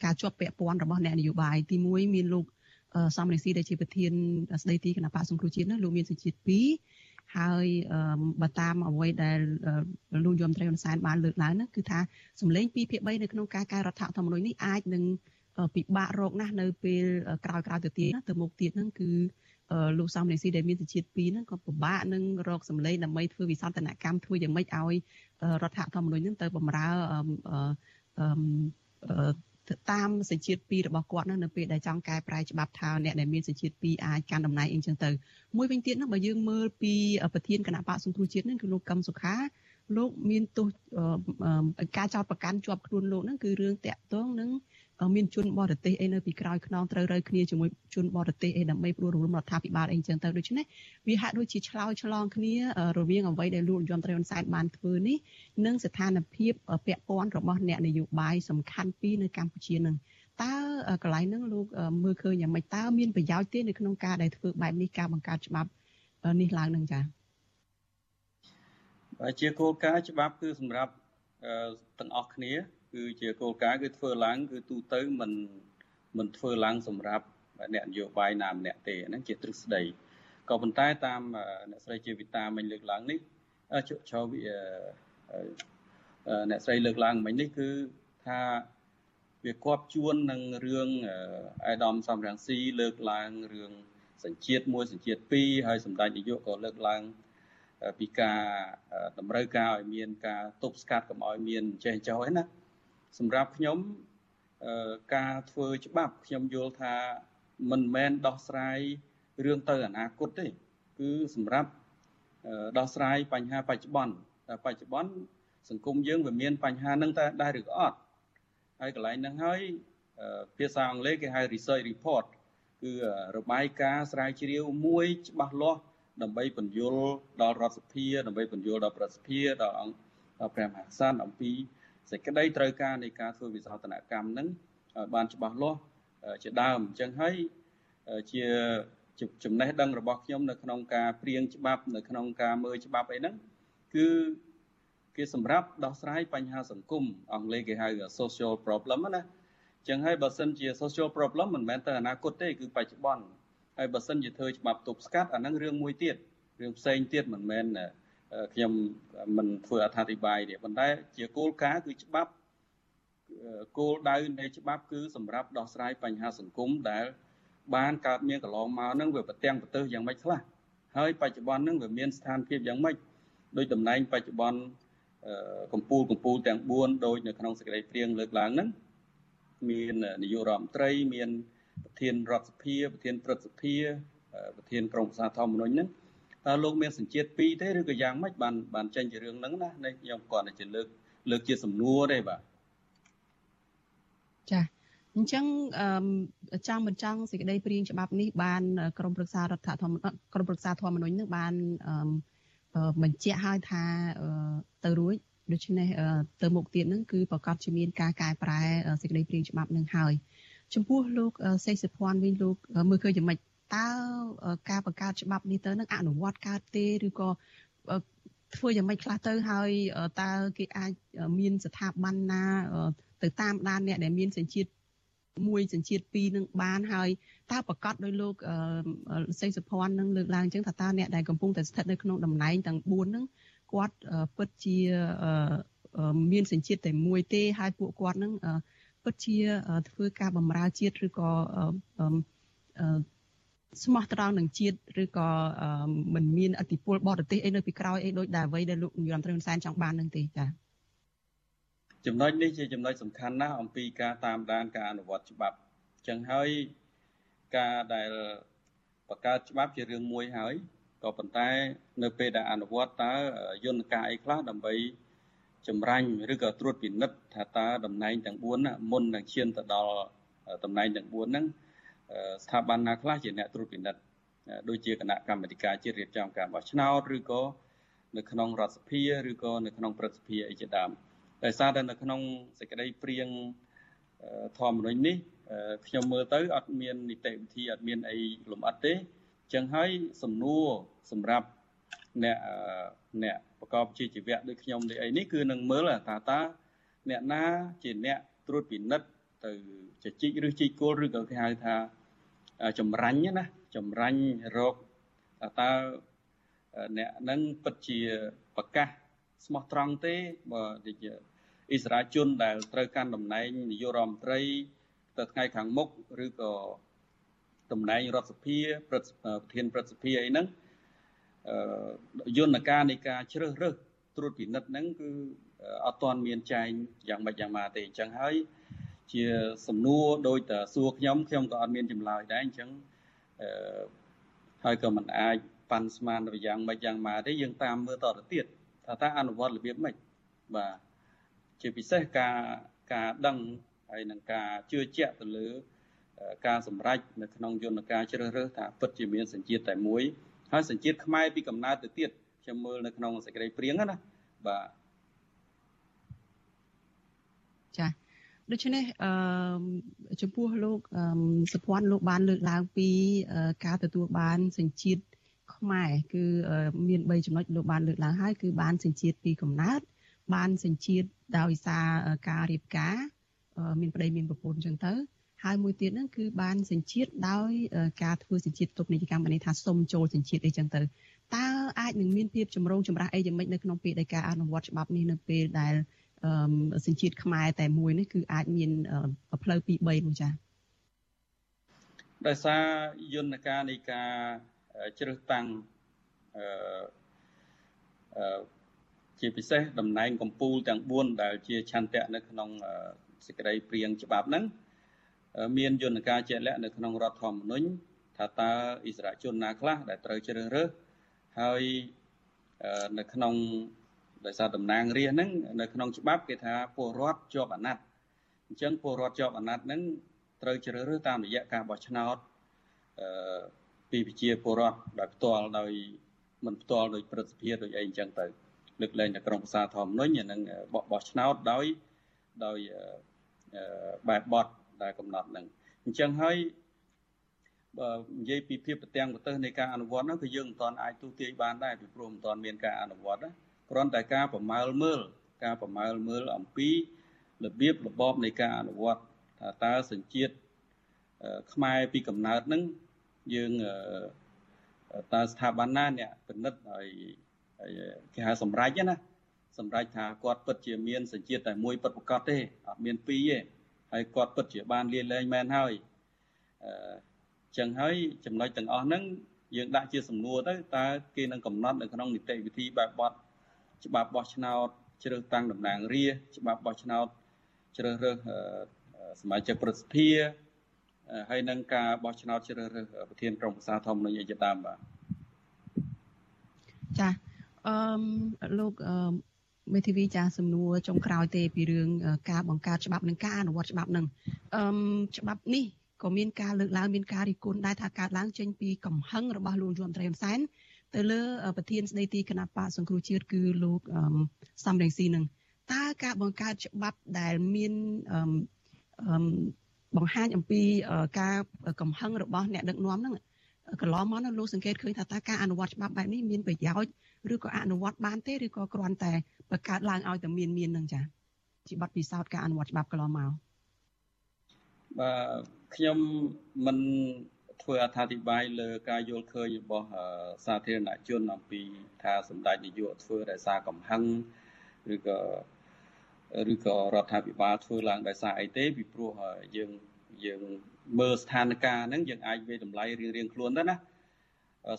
ការជាប់ពាក់ព័ន្ធរបស់អ្នកនយោបាយទី1មានលោកសំរងស៊ីដែលជាប្រធានស្ដីទីគណៈបកសង្គ្រោះជាតិនោះលោកមានសេចក្ដី2 ហើយបើតាមអ្វីដែលលោកយមត្រីហ៊ុនសែនបានលើកឡើងនោះគឺថាសម្លេង2ភាគ3នៅក្នុងការកែរដ្ឋធម្មនុញ្ញនេះអាចនឹងពិបាករកណាស់នៅពេលក្រោយៗទៅទៀតទៅមុខទៀតហ្នឹងគឺលោកសំរងស៊ីដែលមានជាតិ2ហ្នឹងក៏ពិបាកនឹងរកសម្លេងដើម្បីធ្វើវិសន្តានកម្មធ្វើយ៉ាងម៉េចឲ្យរដ្ឋធម្មនុញ្ញហ្នឹងទៅបំរើ តាមសេចក្ដី2របស់គាត់ហ្នឹងនៅពេលដែលចង់កែប្រែច្បាប់ថាអ្នកដែលមានសេចក្ដី2អាចកាន់តំណែងអីចឹងទៅមួយវិញទៀតហ្នឹងបើយើងមើលពីប្រធានគណៈបកសង្គ្រោះជាតិហ្នឹងគឺលោកកឹមសុខាលោកមានទោសការចោទប្រកាន់ជាប់ខ្លួនលោកហ្នឹងគឺរឿងតាក់ទងនឹង មានជនបរទេសអីនៅពីក្រោយខ្នងត្រូវរើគ្នាជាមួយជនបរទេសអីដើម្បីព្រួសរំលំរដ្ឋាភិបាលអីចឹងទៅដូច្នេះវាហាក់ដូចជាឆ្លោយឆ្លងគ្នារវាងអ្វីដែលលោកយមត្រីហ៊ុនសែនបានធ្វើនេះនិងស្ថានភាពពាក់ព័ន្ធរបស់អ្នកនយោបាយសំខាន់ពីរនៅកម្ពុជានឹងតើកន្លែងហ្នឹងលោកមើលឃើញយ៉ាងម៉េចតើមានប្រយោជន៍ទេនៅក្នុងការដែលធ្វើបែបនេះការបង្កើតច្បាប់នេះឡើងនឹងចា៎បើជាគោលការណ៍ច្បាប់គឺសម្រាប់ទាំងអស់គ្នា គឺជាគោលការណ៍គឺធ្វើឡើងគឺទូទៅមិនមិនធ្វើឡើងសម្រាប់អ្នកនយោបាយណាម្នាក់ទេហ្នឹងជាទ្រឹស្ដីក៏ប៉ុន្តែតាមអ្នកស្រីជាវិតាមិញលើកឡើងនេះជោចោវិអ្នកស្រីលើកឡើងមិញនេះគឺថាវាគប់ជួននឹងរឿងអេដាមសំរងស៊ីលើកឡើងរឿងសញ្ជាតិមួយសញ្ជាតិពីរហើយសម្ដេចនាយកក៏លើកឡើងពីការតម្រូវការឲ្យមានការទប់ស្កាត់កុំឲ្យមានចេះចោលឯណា សម្រាប់ខ្ញុំការធ្វើច្បាប់ខ្ញុំយល់ថាមិនមែនដោះស្រាយរឿងទៅអនាគតទេគឺសម្រាប់ដោះស្រាយបញ្ហាបច្ចុប្បន្នតែបច្ចុប្បន្នសង្គមយើងវាមានបញ្ហាហ្នឹងតែដែរឬក៏អត់ហើយកន្លែងហ្នឹងហើយភាសាអង់គ្លេសគេហៅ research report គឺរបាយការណ៍ស្រាវជ្រាវមួយច្បាស់លាស់ដើម្បីបញ្យលដល់រដ្ឋសភាដើម្បីបញ្យលដល់ប្រសិទ្ធិដល់អង្គដល់ព្រះមហាក្សត្រអំពី សេចក្តីត្រូវការនៃការធ្វើវិសោធនកម្មហ្នឹងឲ្យបានច្បាស់លាស់ជាដើមអញ្ចឹងហើយជាចំណេះដឹងរបស់ខ្ញុំនៅក្នុងការព្រៀងច្បាប់នៅក្នុងការមើលច្បាប់អីហ្នឹងគឺគេសម្រាប់ដោះស្រាយបញ្ហាសង្គមអង់គ្លេសគេហៅ social problem ណាអញ្ចឹងហើយបើសិនជា social problem មិនមែនទៅអនាគតទេគឺបច្ចុប្បន្នហើយបើសិនជាធ្វើច្បាប់ទប់ស្កាត់អាហ្នឹងរឿងមួយទៀតរឿងផ្សេងទៀតមិនមែន ខ្ញុំមិនធ្វើអត្ថាធិប្បាយទេប៉ុន្តែជាគោលការណ៍គឺច្បាប់គោលដៅនៃច្បាប់គឺសម្រាប់ដោះស្រាយបញ្ហាសង្គមដែល បានកើតមានកន្លងមកហ្នឹងវាប្រទាំងប្រទើសយ៉ាងម៉េចខ្លះហើយបច្ចុប្បន្នហ្នឹងវាមានស្ថានភាពយ៉ាងម៉េចដោយតំណែងបច្ចុប្បន្នកម្ពុជាកម្ពុជាទាំង4ដូចនៅក្នុងសេចក្តីព្រៀងលើកឡើងហ្នឹងមាននាយករដ្ឋមន្ត្រីមានប្រធានរដ្ឋសភាប្រធានព្រឹទ្ធសភាប្រធានក្រុមប្រឹក្សាធម្មនុញ្ញហ្នឹង តើលោកមានសញ្ជាតិពីរទេឬក៏យ៉ាងម៉េចបានបានចេញជារឿងហ្នឹងណានេះខ្ញុំគាត់តែជាលើកលើកជាសំណួរទេបាទចាអញ្ចឹងអឺចង់បញ្ចង់សេចក្តីព្រៀងច្បាប់នេះបានក្រមប្រឹក្សារដ្ឋធម្មនុញ្ញក្រមប្រឹក្សាធម្មនុញ្ញនឹងបានអឺបញ្ជាក់ឲ្យថាទៅរួចដូច្នេះទៅមុខទៀតនឹងគឺប្រកាសជាមានការកែប្រែសេចក្តីព្រៀងច្បាប់នឹងហើយចំពោះលោកសេកសុភ័ណ្ឌវិញលោកមើលឃើញយ៉ាងម៉េច តើការបង្កើតច្បាប់នេះទៅនឹងអនុវត្តកើតទេឬក៏ធ្វើយ៉ាងម៉េចខ្លះទៅហើយតើគេអាចមានស្ថាប័នណា ទៅតាមដានអ្នកដែលមានសញ្ជាតិមួយសញ្ជាតិពីរនឹងបានហើយតើប្រកាសដោយលោកសេងសុភ័ណ្ឌនឹងលើកឡើងអញ្ចឹងថាតើអ្នកដែលកំពុងតែស្ថិតនៅក្នុងតំណែងទាំង4ហ្នឹងគាត់ពិតជាមានសញ្ជាតិតែមួយទេហើយពួកគាត់នឹងពិតជាធ្វើការបម្រើជាតិឬក៏ ស្មោះត្រង់នឹងជាតិឬក៏មិនមានអធិបុលបរទេសអីនៅពីក្រោយអីដូចដែលអ្វីដែលលោកនាយរដ្ឋមន្ត្រីហ៊ុនសែនចង់បាននឹងទេចា៎ចំណុចនេះជាចំណុចសំខាន់ណាស់អំពីការតាមដានការអនុវត្តច្បាប់អញ្ចឹងហើយការដែលបង្កើតច្បាប់ជារឿងមួយហើយក៏ប៉ុន្តែ នៅពេលដែលអនុវត្តតើយន្តការអីខ្លះដើម្បីចម្រាញ់ឬក៏ត្រួតពិនិត្យថាតើតំណែងទាំង4ណាមុននឹងឈានទៅដល់តំណែងទាំង4ហ្នឹង ស្ថាប័នណាខ្លះជាអ្នកត្រួតពិនិត្យដូចជាគណៈកម្មាធិការជាតិរៀបចំការបោះឆ្នោតឬក៏នៅក្នុងរដ្ឋសភាឬក៏នៅក្នុងព្រឹទ្ធសភាអីជាដើមដោយសារតែនៅក្នុងសេចក្តីព្រៀងធម្មនុញ្ញនេះខ្ញុំមើលទៅអត់មាននីតិវិធីអត់មានអីលម្អិតទេចឹងហើយសំណួរសម្រាប់អ្នកអ្នកប្រកបជាជីវៈដូចខ្ញុំដូចអីនេះគឺនឹងមើលថាតើអ្នកណាជាអ្នកត្រួតពិនិត្យ ទៅចជីកឬជីកគោលឬក៏គេហៅថាចម្រាញ់ណាចម្រាញ់រោគតើអ្នកនឹងពិតជាប្រកាសស្មោះត្រង់ទេបើដូចជាអិសរាជនដែលត្រូវកាន់តំណែងនាយករដ្ឋមន្ត្រីទៅថ្ងៃខាងមុខឬក៏តំណែងរដ្ឋសភាប្រធានប្រសិទ្ធិអីហ្នឹងយន្តការនៃការជ្រើសរើសត្រួតពិនិត្យហ្នឹងគឺអត់ទាន់មានចែងយ៉ាងម៉េចយ៉ាងម៉ាទេអញ្ចឹងហើយ ជាសំណួរដោយតែសួរខ្ញុំខ្ញុំក៏អត់មានចម្លើយដែរអញ្ចឹងអឺហើយក៏មិនអាចប៉ាន់ស្មានទៅយ៉ាងម៉េចយ៉ាងម៉ាទេយើងតាមមើលតទៅទៀតថាតើអនុវត្តរបៀបម៉េចបាទជាពិសេសការការដឹងហើយនឹងការជឿជាក់ទៅលើការសម្រេចនៅក្នុងយន្តការជ្រើសរើសថាពិតជាមានសញ្ជាតិតែមួយហើយសញ្ជាតិខ្មែរពីកំណើតទៅទៀតខ្ញុំមើលនៅក្នុងសេចក្តីព្រៀងណាបាទចា ដូច្នេះអឺចំពោះលោកសុភ័ណ្ឌលោកបានលើកឡើងពីការទទួលបានសញ្ជាតិខ្មែរគឺមាន3ចំណុចលោកបានលើកឡើងហើយគឺបានសញ្ជាតិពីកំណើតបានសញ្ជាតិដោយសារការរៀបការមានប្តីមានប្រពន្ធអញ្ចឹងទៅហើយមួយទៀតហ្នឹងគឺបានសញ្ជាតិដោយការធ្វើសញ្ជាតិទុកនីតិកម្មបានន័យថាសុំចូលសញ្ជាតិអីចឹងទៅតើអាចនឹងមានភាពចម្រូងចម្រាសអីយ៉ាងម៉េចនៅក្នុងពេលដែលការអនុវត្តច្បាប់នេះនៅពេលដែល សញ្ជាតិខ្មែរតែមួយនេះគឺអាចមានផ្លូវ2 3នោះចា៎ដោយសារយន្តការនៃការជ្រើសតាំងអឺអឺជាពិសេសតំណែងកម្ពុជាទាំង4ដែលជាឆន្ទៈនៅក្នុងសេចក្តីព្រៀងច្បាប់ហ្នឹងមានយន្តការជាក់លាក់នៅក្នុងរដ្ឋធម្មនុញ្ញថាតើអិសរាជជនណាខ្លះដែលត្រូវជ្រើសរើសហើយនៅក្នុង ដោយសារតំណាងរាស្ត្រហ្នឹងនៅក្នុងច្បាប់គេថាពលរដ្ឋជាប់អាណត្តិអញ្ចឹងពលរដ្ឋជាប់អាណត្តិហ្នឹងត្រូវជ្រើសរើសតាមរយៈការបោះឆ្នោតអឺពីប្រជាពលរដ្ឋដោយផ្ទាល់ដោយមិនផ្ទាល់ដោយព្រឹទ្ធសភាដោយអីអញ្ចឹងទៅលើកលែងតែក្រុមប្រសាធម្មនុញ្ញនឹងបោះបោះឆ្នោតដោយដោយបែបបទដែលកំណត់នឹងអញ្ចឹងហើយបើនិយាយពីភាពប្រទាំងប្រទេសនៃការអនុវត្តហ្នឹងគឺយើងមិនទាន់អាចទូទាយបានដែរពីព្រោះមិនទាន់មានការអនុវត្តណា គ្រាន់តែការប្រមាលមើល ការប្រមាលមើលអំពីរបៀបរបបនៃការអនុវត្តថាតើសញ្ជាតិខ្មែរពីកំណើតហ្នឹងយើងតើស្ថាប័នណាអ្នកពិនិត្យឲ្យគេហៅសម្រេចណាសម្រេចថាគាត់ពិតជាមានសញ្ជាតិតែមួយពិតប្រកបទេអត់មានពីរទេហើយគាត់ពិតជាបានលាលែងមែនហើយអឺចឹងហើយចំណុចទាំងអស់ហ្នឹងយើងដាក់ជាសំណួរទៅតើគេនឹងកំណត់នៅក្នុងនីតិវិធីបែបបទ ច្បាប់បោះឆ្នោតជ្រើសតាំងតំណាងរាស្ត្រច្បាប់បោះឆ្នោតជ្រើសរើសសមាជិកប្រសិទ្ធិហើយនឹងការបោះឆ្នោតជ្រើសរើសប្រធានក្រុមប្រឹក្សាធម្មនុញ្ញអីជាដើមបាទចាអឺលោកអឺមេធាវីចាសំណួរចុងក្រោយទេពីរឿងការបង្កើតច្បាប់និងការអនុវត្តច្បាប់នឹងអឺច្បាប់នេះក៏មានការលើកឡើងមានការរិះគន់ដែរថាកើតឡើងចេញពីកំហឹងរបស់លោកយមត្រីហ៊ុនសែន ទៅលើប្រធានស្ដីទីគណៈបកសង្គ្រោះជាតិគឺលោកសំរងស៊ីនឹងតើការបង្កើតច្បាប់ដែលមានអឺបង្ហាញអំពីការកំហឹងរបស់អ្នកដឹកនាំហ្នឹងកន្លងមកនោះលោកសង្កេតឃើញថាតើការអនុវត្តច្បាប់បែបនេះមានប្រយោជន៍ឬក៏អនុវត្តបានទេឬក៏គ្រាន់តែបង្កើតឡើងឲ្យតែមានមាននឹងចាជាបទពិសោធន៍ការអនុវត្តច្បាប់កន្លងមកបាទខ្ញុំមិន ធ្វើអត្ថាធិប្បាយលើការយល់ឃើញរបស់សាធារណជនអំពីថាសម្ដេចនាយកធ្វើដោយសារកំហឹងឬក៏ឬក៏រដ្ឋាភិបាលធ្វើឡើងដោយសារអីទេពីព្រោះយើងយើងមើលស្ថានភាពហ្នឹងយើងអាចវាតម្លៃរៀងរៀងខ្លួនទៅណា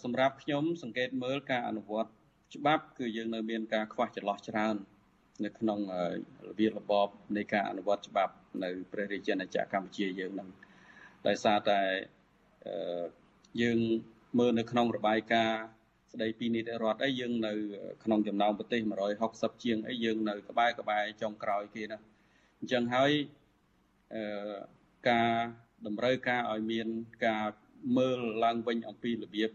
សម្រាប់ខ្ញុំសង្កេតមើលការអនុវត្តច្បាប់គឺយើងនៅមានការខ្វះចន្លោះច្រើននៅក្នុងរបៀបរបបនៃការអនុវត្តច្បាប់នៅព្រះរាជាណាចក្រកម្ពុជាយើងនឹងដោយសារតែ យើងមើលនៅក្នុងរបាយការណ៍ស្ដីពីនីតិរដ្ឋអីយើងនៅក្នុងចំណោមប្រទេស160ជាងអីយើងនៅក្បែរក្បែរចុងក្រោយគេណាអញ្ចឹងហើយអឺការតម្រូវការឲ្យមានការមើលឡើងវិញអំពីរបៀប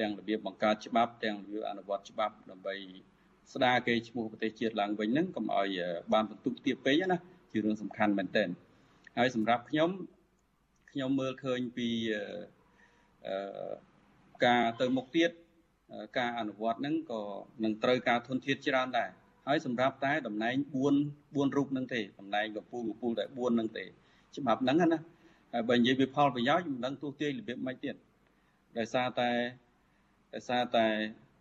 ទាំងរបៀបបង្កើតច្បាប់ទាំងរបៀបអនុវត្តច្បាប់ដើម្បីស្ដារគេឈ្មោះប្រទេសជាតិឡើងវិញហ្នឹងកុំឲ្យបានបន្ទុកទៀតពេកណាជារឿងសំខាន់មែនទែនហើយសម្រាប់ខ្ញុំ ខ្ញុំមើលឃើញពីអឺការទៅមុខទៀតការអនុវត្តហ្នឹងក៏នឹងត្រូវការធនធានច្រើនដែរហើយសម្រាប់តែតំណែង4 4រូបហ្នឹងទេតំណែងកពូលកពូលតែ4ហ្នឹងទេច្បាប់ហ្នឹងណាហើយបើនិយាយពីផលប្រយោជន៍មិនដឹងទូទាយរបៀបម៉េចទៀតដោយសារតែដោយសារតែ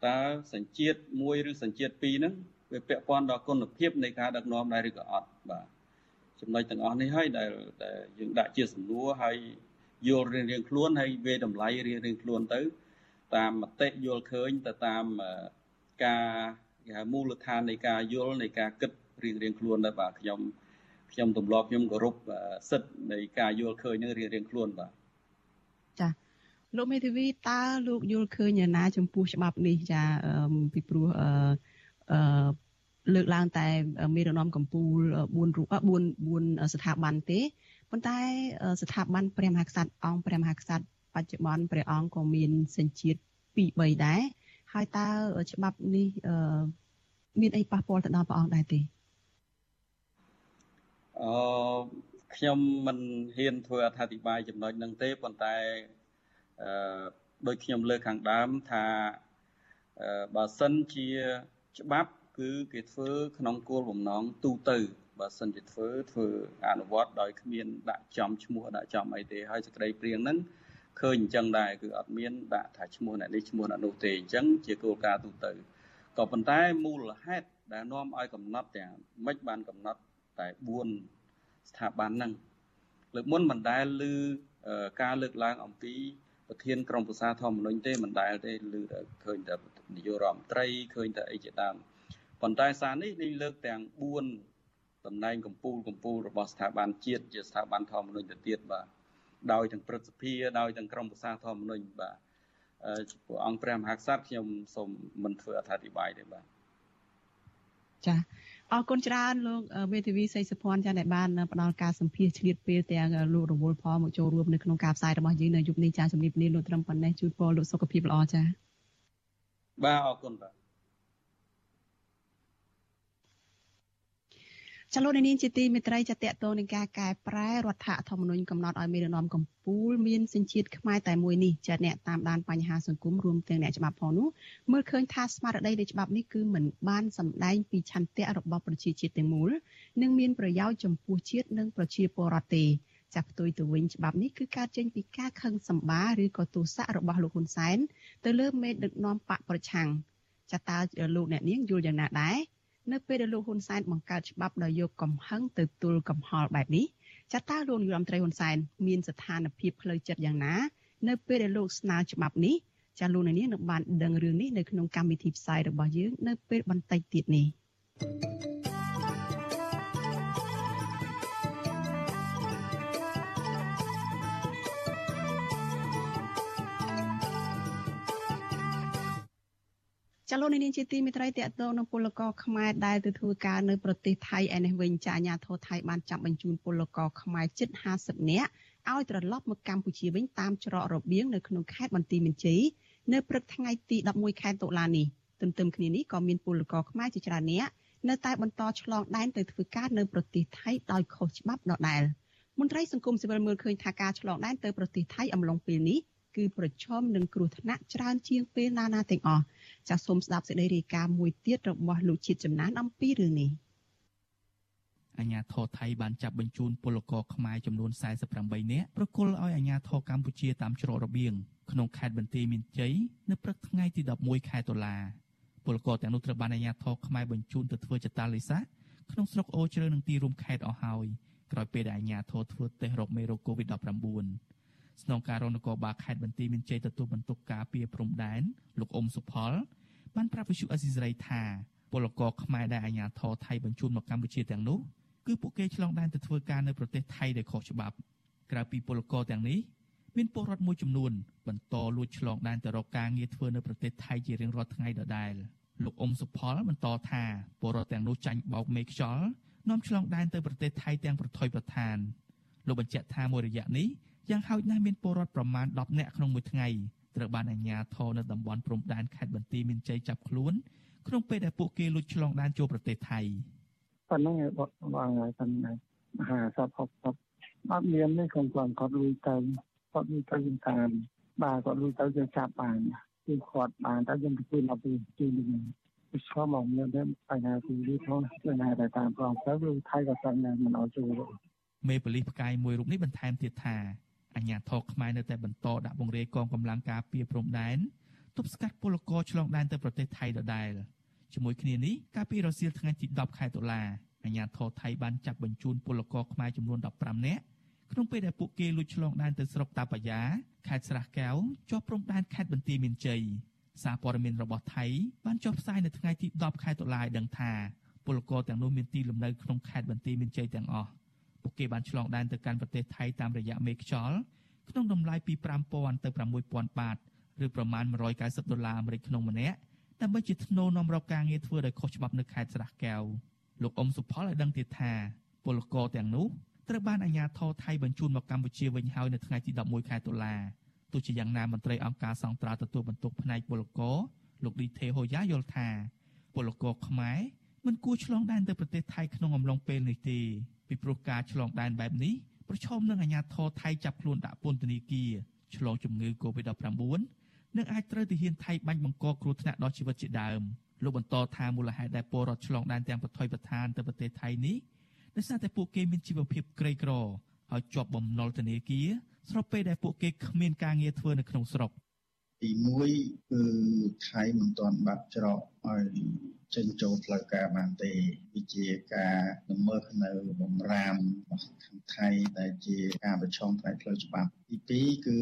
តើសញ្ជាតិមួយឬសញ្ជាតិពីរហ្នឹងវាពាក់ព័ន្ធដល់គុណភាពនៃការដឹកនាំដែរឬក៏អត់បាទ ចំណុចទាំងអស់នេះហើយដែលដែលយើងដាក់ជាសំណួរហើយយល់រៀងរៀងខ្លួនហើយវាតម្លៃរៀងរៀងខ្លួនទៅ តាមមតិយល់ឃើញទៅតាមការគេហៅមូលដ្ឋាននៃការយល់នៃការគិតរៀងរៀងខ្លួនដែរបាទខ្ញុំខ្ញុំទម្លាប់ខ្ញុំគោរពសិទ្ធិនៃការយល់ឃើញនឹងរៀងរៀងខ្លួនបាទចាលោកមេធាវីតើលោកយល់ឃើញយ៉ាងណា ចំពោះច្បាប់នេះចាពីព្រោះអឺអឺ លើកឡើងតែមេរណមកម្ពុជា4រូប4 4ស្ថាប័នទេប៉ុន្តែស្ថាប័នព្រះមហាក្សត្រអង្គព្រះមហាក្សត្របច្ចុប្បន្នព្រះអង្គក៏មានសញ្ជាតិ2 3ដែរហើយតើច្បាប់នេះមានអីប៉ះពាល់ទៅដល់ព្រះអង្គដែរទេអឺខ្ញុំមិនហ៊ានធ្វើអត្ថាធិប្បាយចំណុចហ្នឹងទេប៉ុន្តែអឺដូចខ្ញុំលើកខាងដើមថាបើសិនជាច្បាប់ គឺគេធ្វើក្នុងគោលបំណងទូទៅបើសិនជាធ្វើធ្វើអនុវត្តដោយគ្មានដាក់ចំឈ្មោះដាក់ចំអីទេហើយសេចក្តីព្រៀងហ្នឹងឃើញអញ្ចឹងដែរគឺអត់មានដាក់ថាឈ្មោះអ្នកនេះឈ្មោះអ្នកនោះទេអញ្ចឹងជាគោលការណ៍ទូទៅក៏ប៉ុន្តែមូលហេតុដែលនាំឲ្យកំណត់ទាំងមិនបានកំណត់តែ4ស្ថាប័នហ្នឹងលើកមុនមិនដែលឮការលើកឡើងអំពីប្រធានក្រុមប្រឹក្សាធម្មនុញ្ញទេមិនដែលទេឮតែឃើញតែនាយករដ្ឋមន្ត្រីឃើញតែអីជាដើម ប៉ុន្តែសារនេះនេះលើកទាំង4តំណែងកម្ពូលកម្ពូលរបស់ស្ថាប័នជាតិជាស្ថាប័នធម្មនុញ្ញទៅទៀតបាទដោយទាំងព្រឹទ្ធសភាដោយទាំងក្រុមប្រឹក្សាធម្មនុញ្ញបាទព្រះអង្គព្រះមហាក្សត្រខ្ញុំសូមមិនធ្វើអត្ថាធិប្បាយទេបាទចាអរគុណច្រើនលោកមេធាវីសីសុភ័ណ្ឌចាដែលបានផ្ដល់ការសម្ភាសឆ្លៀតពេលទាំងលោករវល់ផលមកចូលរួមនៅក្នុងការផ្សាយរបស់យើងនៅយប់នេះចាជំរាបលាលោកត្រឹមប៉ុណ្ណេះជូនពរលោកសុខភាពល្អចាបាទអរគុណបាទ ចលនានាងជាទីមេត្រីចាតតទៅនឹងការកែប្រែរដ្ឋធម្មនុញ្ញកំណត់ឲ្យមេដឹកនាំកម្ពុជាមានសញ្ជាតិខ្មែរតែមួយនេះចាអ្នកតាមដានបញ្ហាសង្គមរួមទាំងអ្នកច្បាប់ផងនោះមើលឃើញថាស្មារតីនៃច្បាប់នេះគឺមិនបានសម្ដែងពីឆន្ទៈរបស់ប្រជាជាតិទាំងមូលនិងមានប្រយោជន៍ចំពោះជាតិនិងប្រជាពលរដ្ឋទេចាក់ផ្ទុយទៅវិញច្បាប់នេះគឺកើតចេញពីការខឹងសម្បាឬក៏ទោសៈរបស់លោកហ៊ុនសែនទៅលើមេដឹកនាំបកប្រឆាំងចាតើលោកអ្នកនាងយល់យ៉ាងណាដែរ នៅពេលដែលលោកហ៊ុនសែនបង្កើតច្បាប់ដោយយកកំហឹងទៅទល់កំហល់បែបនេះចាតើលោកនាយរដ្ឋមន្ត្រីហ៊ុនសែនមានស្ថានភាពផ្លូវចិត្តយ៉ាងណា នៅពេលដែលលោកស្នើច្បាប់នេះចាលោកនាងនឹងបានដឹងរឿងនេះនៅក្នុងកម្មវិធីផ្សាយរបស់យើងនៅពេលបន្តិចទៀតនេះ thank you ចលនានាងជាទីមេត្រីតកតងនឹងពលករខ្មែរដែលទៅធ្វើការនៅប្រទេសថៃឯនេះវិញចាអាញាធរថៃបានចាប់បញ្ជូនពលករខ្មែរជិត50នាក់ឲ្យត្រឡប់មកកម្ពុជាវិញតាមច្រករបៀងនៅក្នុងខេត្តបន្ទាយមានជ័យនៅព្រឹកថ្ងៃទី11ខែតុលានេះទន្ទឹមគ្នានេះក៏មានពលករខ្មែរជាច្រើននាក់នៅតែបន្តឆ្លងដែនទៅធ្វើការនៅប្រទេសថៃដោយខុសច្បាប់ដដែលមន្ត្រីសង្គមស៊ីវិលមើលឃើញថាការឆ្លងដែនទៅប្រទេសថៃអំឡុងពេលនេះគឺប្រឈមនឹងគ្រោះថ្នាក់ច្រើនជាងពេលណាណាទាំងអស់ ចាសសូមស្ដាប់សេចក្តីរាយការណ៍មួយទៀតរបស់លោកជាតិចំណានអំពីរឿងនេះអាញាធរថៃបានចាប់បញ្ជូនពលករខ្មែរចំនួន48នាក់ប្រគល់ឲ្យអាញាធរកម្ពុជាតាមច្រករបៀងក្នុងខេត្តបន្ទាយមានជ័យនៅព្រឹកថ្ងៃទី11ខែតុលាពលករទាំងនោះត្រូវបានអាញាធរខ្មែរបញ្ជូនទៅធ្វើចតាលិស័កក្នុងស្រុកអូជ្រៅនិងទីរួមខេត្តអស់ហើយក្រោយពេលដែលអាញាធរធ្វើតេស្តរកមេរោគ COVID-19 ស្នងការរងនគរបាលខេត្តបន្ទាយមានជ័យទទួលបន្ទុកការពារព្រំដែនលោកអ៊ុំសុផលបានប្រាប់វិសុអេស៊ីសរ៉ៃថាពលករខ្មែរដែលអាជ្ញាធរថៃបញ្ជូនមកកម្ពុជាទាំងនោះគឺពួកគេឆ្លងដែនទៅធ្វើការនៅប្រទេសថៃដោយខុសច្បាប់ក្រៅពីពលករទាំងនេះមានពលរដ្ឋមួយចំនួនបន្តលួចឆ្លងដែនទៅរកការងារធ្វើនៅប្រទេសថៃជារៀងរាល់ថ្ងៃដដែលលោកអ៊ុំសុផលបន្តថាពលរដ្ឋទាំងនោះចាញ់បោកមេខ្យល់នាំឆ្លងដែនទៅប្រទេសថៃទាំងប្រថុយប្រឋានលោកបញ្ជាក់ថាមួយរយៈនេះ យ៉ាងហោចណាស់មានពលរដ្ឋប្រមាណ10នាក់ក្នុងមួយថ្ងៃត្រូវបានអាជ្ញាធរនៅតំបន់ព្រំដែនខេត្តបន្ទាយមានជ័យចាប់ខ្លួនក្នុងពេលដែលពួកគេលួចឆ្លងដែនចូលប្រទេសថៃប៉ុណ្ណឹងឯងបត់បងហើយប៉ុណ្ណឹងមហាសព60អត់មានទេគាត់គាត់គាត់លួចទៅគាត់លួចទៅយើងតាមបាទគាត់លួចទៅយើងចាប់បានគឺគាត់បានតែយើងទៅដល់ពីទីនេះពីឆ្លងមកមានតែបញ្ហាទីនេះផងគឺណាតែតាមប្រងទៅគឺថៃក៏ស្ងមិនឲ្យចូលមេប៉ូលីសផ្កាយមួយរូបនេះបន្ថែមទៀតថា អាញាធរខ្មែរនៅតែបន្តដាក់បង្រាយកងកម្លាំងការពារព្រំដែនទប់ស្កាត់ពលករឆ្លងដែនទៅប្រទេសថៃដដែលជាមួយគ្នានេះកាលពីរសៀលថ្ងៃទី10ខែតុលាអាញាធរថៃបានចាប់បញ្ជូនពលករខ្មែរចំនួន15នាក់ក្នុងពេលដែលពួកគេលួចឆ្លងដែនទៅស្រុកតាបាយ៉ាខេត្តស្រះកែវជាប់ព្រំដែនខេត្តបន្ទាយមានជ័យសារព័ត៌មានរបស់ថៃបានចុះផ្សាយនៅថ្ងៃទី10ខែតុលាឲ្យដឹងថាពលករទាំងនោះមានទីលំនៅក្នុងខេត្តបន្ទាយមានជ័យទាំងអស់ ពួកគេបានឆ្លងដែនទៅកាន់ប្រទេសថៃតាមរយៈមេខ្យល់ក្នុងតម្លៃពី5000ទៅ6000បាតឬប្រមាណ190ដុល្លារអាមេរិកក្នុងម្នាក់ដើម្បីជាធ្នូនាំរកការងារធ្វើដោយខុសច្បាប់នៅខេត្តស្រះកែវលោកអ៊ុំសុផលឲ្យដឹងទៀតថាពលករទាំងនោះត្រូវបានអាជ្ញាធរថៃបញ្ជូនមកកម្ពុជាវិញហើយនៅថ្ងៃទី11ខែតុលាទោះជាយ៉ាងណាមន្ត្រីអង្គការសង្ត្រាទទួលបន្ទុកផ្នែកពលករលោកឌីថេហូយ៉ាយល់ថាពលករខ្មែរមិនគួរឆ្លងដែនទៅប្រទេសថៃក្នុងអំឡុងពេលនេះទេ ពីព្រោះការឆ្លងដែនបែបនេះប្រឈមនឹងអាញាធរថៃចាប់ខ្លួនដាក់ពន្ធនាគារឆ្លងជំងឺ Covid-19 និងអាចត្រូវទាហានថៃបាញ់បង្កគ្រោះថ្នាក់ដល់ជីវិតជាដើមលោកបន្តថាមូលហេតុដែលពលរដ្ឋឆ្លងដែនទាំងប្រថុយប្រឋានទៅប្រទេសថៃនេះដោយសារតែពួកគេមានជីវភាពក្រីក្រហើយជាប់បំណុលធនាគារស្របពេលដែលពួកគេគ្មានការងារធ្វើនៅក្នុងស្រុកទី1គឺថៃមិនទាន់បាត់ច្រកឲ្យ ចេញចូលផ្លូវការបានទេវាជាការល្មើសនៅបំរាមរបស់ខាងថៃដែលជាការប្រឆាំងផ្នែកផ្លូវច្បាប់ទី2គឺ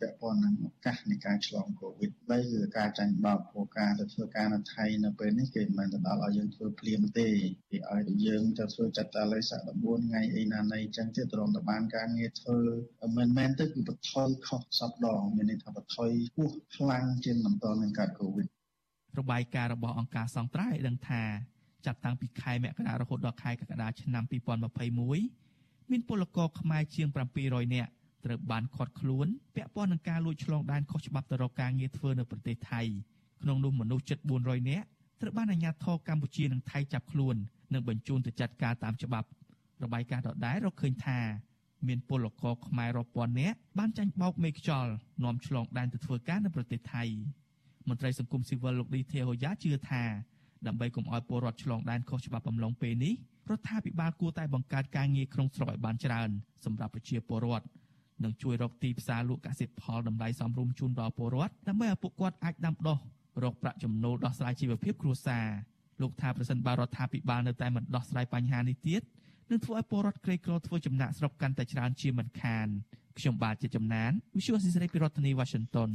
ពាក់ព័ន្ធនឹងឱកាសនៃការឆ្លងកូវីដ3គឺការចាញ់បោកព្រោះការទៅធ្វើការនៅថៃនៅពេលនេះគេមិនមែនទៅដល់ឲ្យយើងធ្វើភ្លាមទេគេឲ្យតែយើងទៅធ្វើចាត់តាលេខសា14ថ្ងៃអីណាណីចឹងទៀតរំទៅបានការងារធ្វើមិនមែនទៅគឺបន្ថយខុសសពដងមានន័យថាបន្ថយខ្ពស់ខ្លាំងជាងបន្តនឹងកើតកូវីដ របាយការណ៍របស់អង្គការសង្ត្រាឲ្យដឹងថាចាប់តាំងពីខែមករារហូតដល់ខែកក្កដាឆ្នាំ2021មានពលករខ្មែរជាង700នាក់ត្រូវបានឃាត់ខ្លួនពាក់ព័ន្ធនឹងការលួចឆ្លងដែនខុសច្បាប់ទៅរកការងារធ្វើនៅប្រទេសថៃក្នុងនោះមនុស្សជិត400នាក់ត្រូវបានអាជ្ញាធរកម្ពុជានិងថៃចាប់ខ្លួននិងបញ្ជូនទៅចាត់ការតាមច្បាប់របាយការណ៍ដដែលរកឃើញថាមានពលករខ្មែររាប់ពាន់នាក់បានចាញ់បោកមេខ្យល់នាំឆ្លងដែនទៅធ្វើការនៅប្រទេសថៃ មន្ត្រីសង្គមស៊ីវិលលោកឌីទេហូយ៉ាជឿថាដើម្បីកុំឲ្យពលរដ្ឋឆ្លងដែនខុសច្បាប់អំឡុងពេលនេះរដ្ឋាភិបាលគួរតែបង្កើតការងារក្នុងស្រុកឲ្យបានច្រើនសម្រាប់ប្រជាពលរដ្ឋនិងជួយរកទីផ្សារលក់កសិផលតម្លៃសមរម្យជូនដល់ពលរដ្ឋដើម្បីឲ្យពួកគាត់អាចដាំដុះរកប្រាក់ចំណូលដោះស្រាយជីវភាពគ្រួសារលោកថាប្រសិនបើរដ្ឋាភិបាលនៅតែមិនដោះស្រាយបញ្ហានេះទៀតនឹងធ្វើឲ្យពលរដ្ឋក្រីក្រធ្វើចំណាក់ស្រុកកាន់តែច្រើនជាមិនខានខ្ញុំបាទជាចំណាន Visual Society ពីរដ្ឋធានី Washington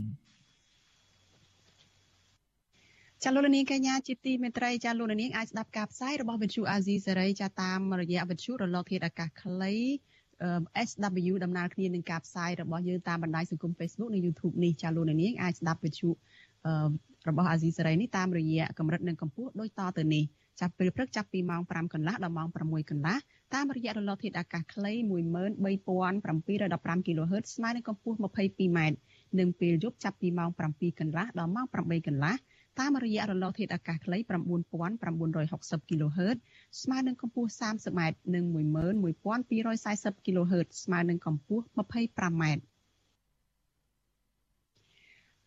ចាលោកនាងកញ្ញាជាទីមេត្រីចាលោកនាងអាចស្ដាប់ការផ្សាយរបស់វិទ្យុអាស៊ីសេរីចាតាមរយៈវិទ្យុរលកធាតុអាកាសខ្លី SW ដំណើរគ្នានឹងការផ្សាយរបស់យើងតាមបណ្ដាញសង្គម Facebook និង YouTube នេះចាលោកនាងអាចស្ដាប់វិទ្យុរបស់អាស៊ីសេរីនេះតាមរយៈកម្រិតនិងកម្ពស់ដូចតទៅនេះចាប់ពេលព្រឹកចាប់ពីម៉ោង5កន្លះដល់ម៉ោង6កន្លះតាមរយៈរលកធាតុអាកាសខ្លី13715 kHz ស្មើនឹងកម្ពស់ 22m និងពេលយប់ចាប់ពីម៉ោង7កន្លះដល់ម៉ោង8កន្លះ តាមរយៈរលកធាតុអាកាសខ្លី9960 kHz ស្មើនឹងកម្ពស់ 30m និង11240 kHz ស្មើនឹងកម្ពស់ 25m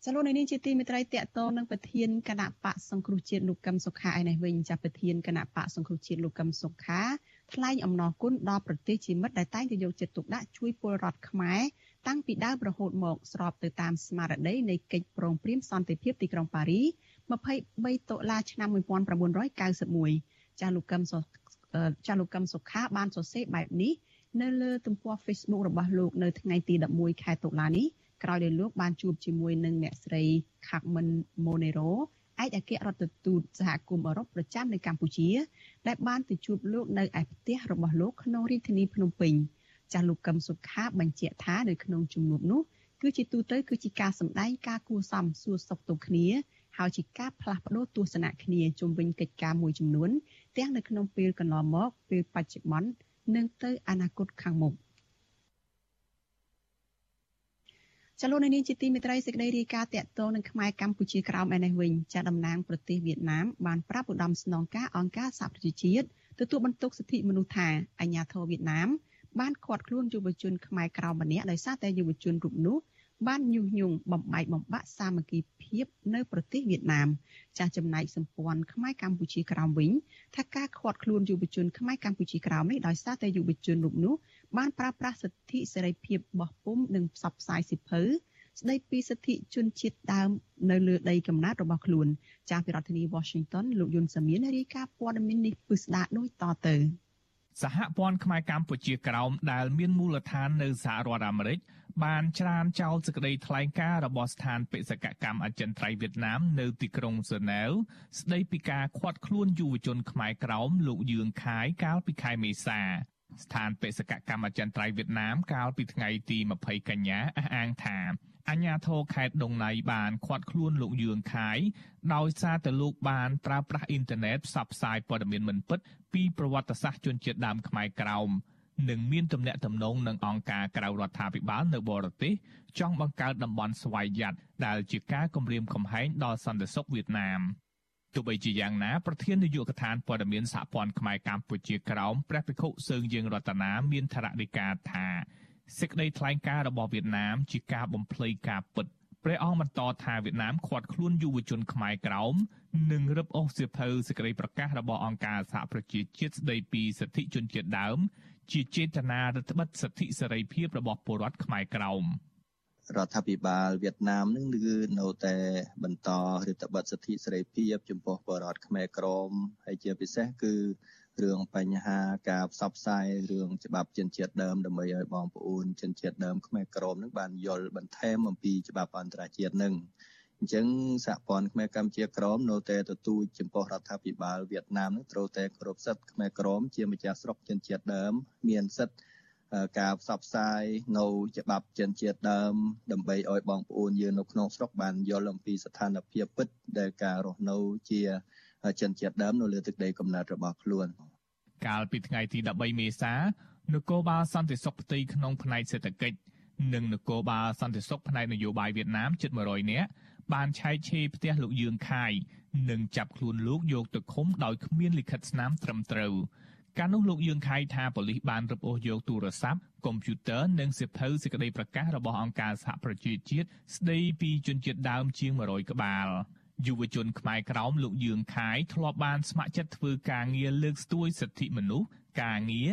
ចលនានេះជាទីមេត្រីតកតនឹងប្រធានគណៈបកសង្គ្រោះជាតិលោកកឹមសុខាឯនេះវិញចាប្រធានគណៈបកសង្គ្រោះជាតិលោកកឹមសុខាថ្លែងអំណរគុណដល់ប្រទេសជាមិត្តដែលតែងតែយកចិត្តទុកដាក់ជួយពលរដ្ឋខ្មែរតាំងពីដើមរហូតមកស្របទៅតាមស្មារតីនៃកិច្ចព្រមព្រៀងសន្តិភាពទីក្រុងប៉ារី 23តុលាឆ្នាំ1991ចាស់លោកកឹមសុចាស់លោកកឹមសុខាបានសរសេរបែបនេះនៅលើទំព័រ Facebook របស់លោកនៅថ្ងៃទី11ខែតុលានេះក្រោយដែលលោកបានជួបជាមួយនឹងអ្នកស្រី Carmen Monero ឯកអគ្គរដ្ឋទូតសហគមន៍អឺរ៉ុបប្រចាំនៅកម្ពុជា ដែលបានទៅជួបលោកនៅឯផ្ទះរបស់លោកក្នុងរាជធានីភ្នំពេញចាស់លោកកឹមសុខាបញ្ជាក់ថានៅក្នុងជំនួបនោះគឺជាទូទៅគឺជាការសម្ដែងការគួសមសួរសុខទុក្ខគ្នា ហើយជាការផ្លាស់ប្ដូរទស្សនៈគ្នាជុំវិញកិច្ចការមួយចំនួនទាំងនៅក្នុងពេលកន្លងមកពេលបច្ចុប្បន្ននិងទៅអនាគតខាងមុខចលនានេះជាទីមេត្រីសេចក្តីរាយការណ៍តាក់ទងនឹងខ្មែរកម្ពុជាក្រោមឯនេះវិញចាតំណាងប្រទេសវៀតណាមបានប្រាប់ឧត្តមស្នងការអង្គការសហប្រជាជាតិទទួលបន្ទុកសិទ្ធិមនុស្សថាអាញាធរវៀតណាមបានឃាត់ខ្លួនយុវជនខ្មែរក្រៅម្នាក់ដោយសារតែយុវជនរូបនោះ បានញុះញង់បំបែកបំបាក់សាមគ្គីភាពនៅប្រទេសវៀតណាមចាស់ចំណែកសម្ព័ន្ធខ្មែរកម្ពុជាក្រោមវិញថាការឃាត់ខ្លួនយុវជនខ្មែរកម្ពុជាក្រោមនេះដោយសារតែយុវជនរូបនោះបានប្រើប្រាស់សិទ្ធិសេរីភាពបោះពុំនិងផ្សព្វផ្សាយសិភៅស្ដីពីសិទ្ធិជនជាតិដើមនៅលើដីកំណើតរបស់ខ្លួនចាស់ពីរដ្ឋធានី Washington លោកយុនសាមៀនរាយការណ៍ព័ត៌មាននេះពិស្ដាដូចតទៅ សហព័ន្ធខ្មែរកម្ពុជាក្រោមដែលមានមូលដ្ឋាននៅសហរដ្ឋអាមេរិកបានច្រានចោលសេចក្តីថ្លែងការណ៍របស់ស្ថានបេសកកម្មអចិន្ត្រៃយ៍វៀតណាមនៅទីក្រុងហ្សឺណែវស្តីពីការឃាត់ខ្លួនយុវជនខ្មែរក្រោមលោកយឿងខាយកាលពីខែមេសា ស្ថានបេសកកម្មអចិន្ត្រៃយ៍វៀតណាមកាលពីថ្ងៃទី20កញ្ញាអះអាងថាអញ្ញាធរខេត្តដងណៃបានឃាត់ខ្លួនលោកយឿងខាយដោយសារតែលោកបានប្រើប្រាស់អ៊ីនធឺណិតផ្សព្វផ្សាយព័ត៌មានមិនពិតពីប្រវត្តិសាស្ត្រជនជាតិដើមខ្មែរក្រោមនិងមានទំនាក់ទំនងនឹងអង្គការក្រៅរដ្ឋាភិបាលនៅបរទេសចង់បង្កើតតំបន់ស្វ័យយ័តដែលជាការគំរាមកំហែងដល់សន្តិសុខវៀតណាម ទោះបីជាយ៉ាងណាប្រធាននាយកដ្ឋានព័ត៌មានសហព័ន្ធខ្មែរកម្ពុជាក្រោមព្រះភិក្ខុសើងយើង រតនាមានថរណីកាថាសេចក្តីថ្លែងការណ៍របស់វៀតណាមជាការបំភ្លៃការពិតព្រះអង្គបន្តថាវៀតណាមឃាត់ខ្លួនយុវជនខ្មែរក្រោមនិងរឹបអូសសៀវភៅសេចក្តីប្រកាសរបស់អង្គការសហប្រជាជាតិស្តីពីសិទ្ធិជនជាតិដើម ជាចេតនារដ្ឋបិទសិទ្ធិសេរីភាពរបស់ពលរដ្ឋខ្មែរក្រោម រដ្ឋាភិបាលវៀតណាមនឹងគឺនៅតែបន្តរដ្ឋបတ်សិទ្ធិសេរីភាពចំពោះបរតខ្មែរក្រមហើយជាពិសេសគឺរឿងបញ្ហាការផ្សព្វផ្សាយរឿងច្បាប់ជនជាតិដើមដើម្បីឲ្យបងប្អូនជនជាតិដើមខ្មែរក្រមនឹងបានយល់បន្ថែមអំពីច្បាប់អន្តរជាតិនឹងអញ្ចឹងសហព័ន្ធខ្មែរកម្ពុជាក្រមនៅតែទទូចចំពោះរដ្ឋាភិបាលវៀតណាមនឹងត្រូវតែគោរពសិទ្ធិខ្មែរក្រមជាម្ចាស់ស្រុកជនជាតិដើមមានសិទ្ធិ ការផ្សព្វផ្សាយនៅច្បាប់ចិនជាតិដើម ដើម្បីឲ្យបងប្អូនយើងនៅក្នុងស្រុកបានយល់អំពីស្ថានភាពពិតដែលការរស់នៅជាចិនជាតិដើមនៅលើទឹកដីកំណើតរបស់ខ្លួនកាលពីថ្ងៃទី13មេសានគរបាលសន្តិសុខផ្ទៃក្នុងផ្នែកសេដ្ឋកិច្ចនិងនគរបាលសន្តិសុខផ្នែកនយោបាយវៀតណាមជិត100នាក់បានឆែកឆេរផ្ទះលោកយឿងខាយនិងចាប់ខ្លួនលោកយកទៅឃុំដោយគ្មានលិខិតស្នាមត្រឹមត្រូវ កាលនោះលោកយឿងខៃថាប៉ូលីសបានរឹបអូសយកទូរស័ព្ទកុំព្យូទ័រនិងសៀវភៅសេចក្តីប្រកាសរបស់អង្គការសហប្រជាជាតិស្តីពីជនជាតិដើមជាង100ក្បាលយុវជនខ្មែរក្រោមលោកយឿងខាយធ្លាប់បានស្ម័គ្រចិត្តធ្វើការងារលើកស្ទួយសិទ្ធិមនុស្សការងារ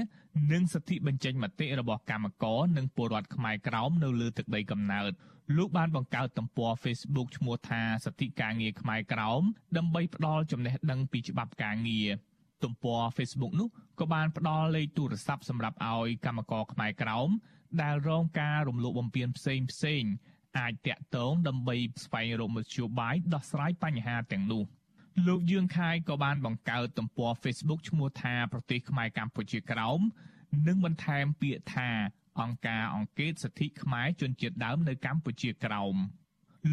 និងសិទ្ធិបញ្ចេញមតិរបស់កម្មករនិងពលរដ្ឋខ្មែរក្រោមនៅលើទឹកដីកំណើតលោកបានបង្កើតទំព័រ Facebook ឈ្មោះថាសិទ្ធិការងារខ្មែរក្រោមដើម្បីផ្ដល់ចំណេះដឹងពីច្បាប់ការងារ ទំព័រ Facebook នោះក៏បានផ្ដល់លេខទូរស័ព្ទសម្រាប់ឲ្យកម្មករខ្មែរក្រោមដែលរងការរំលោភបំពានផ្សេងផ្សេងអាចតាក់ទងដើម្បីស្វែងរកមធ្យោបាយដោះស្រាយបញ្ហាទាំងនោះលោកយឿងខាយក៏បានបង្កើតទំព័រ Facebook ឈ្មោះថាប្រទេសខ្មែរកម្ពុជាក្រោមនិងបន្ថែមពាក្យថាអង្គការអង្គការសិទ្ធិខ្មែរជនជាតិដើមនៅកម្ពុជាក្រោម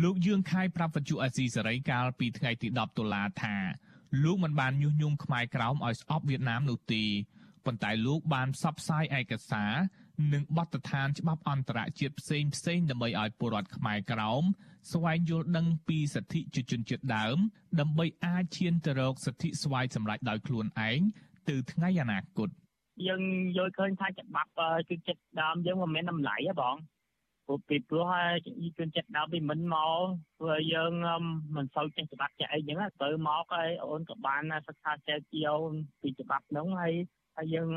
លោកយឿងខាយប្រាប់វិទ្យុអាស៊ីសេរីកាលពីថ្ងៃទី10តុលាថា លោកមិនបានញុះញង់ខ្មែរក្រោមឲ្យស្អប់វៀតណាមនោះទេប៉ុន្តែលោកបានផ្សព្វផ្សាយឯកសារនិងបទដ្ឋានច្បាប់អន្តរជាតិផ្សេងផ្សេងដើម្បីឲ្យពលរដ្ឋខ្មែរក្រោមស្វែងយល់ដឹងពីសិទ្ធិជាជនជាតិដើម ដើម្បីអាចឈានទៅរកសិទ្ធិស្វ័យសម្រេចដោយខ្លួនឯងទៅថ្ងៃអនាគតយើងយល់ឃើញថាច្បាប់គឺចិត្តដើមយើងមិនមានតម្លៃទេបង ព្រោះពីព្រោះជនចិត្តដើមពីមិនមកព្រោះយើងមិនសូវចេះច្បាប់ចេះអីចឹងទៅមកហើយអូនក៏បានសិក្សាចេះជាវពីច្បាប់ហ្នឹងហើយហើយយើង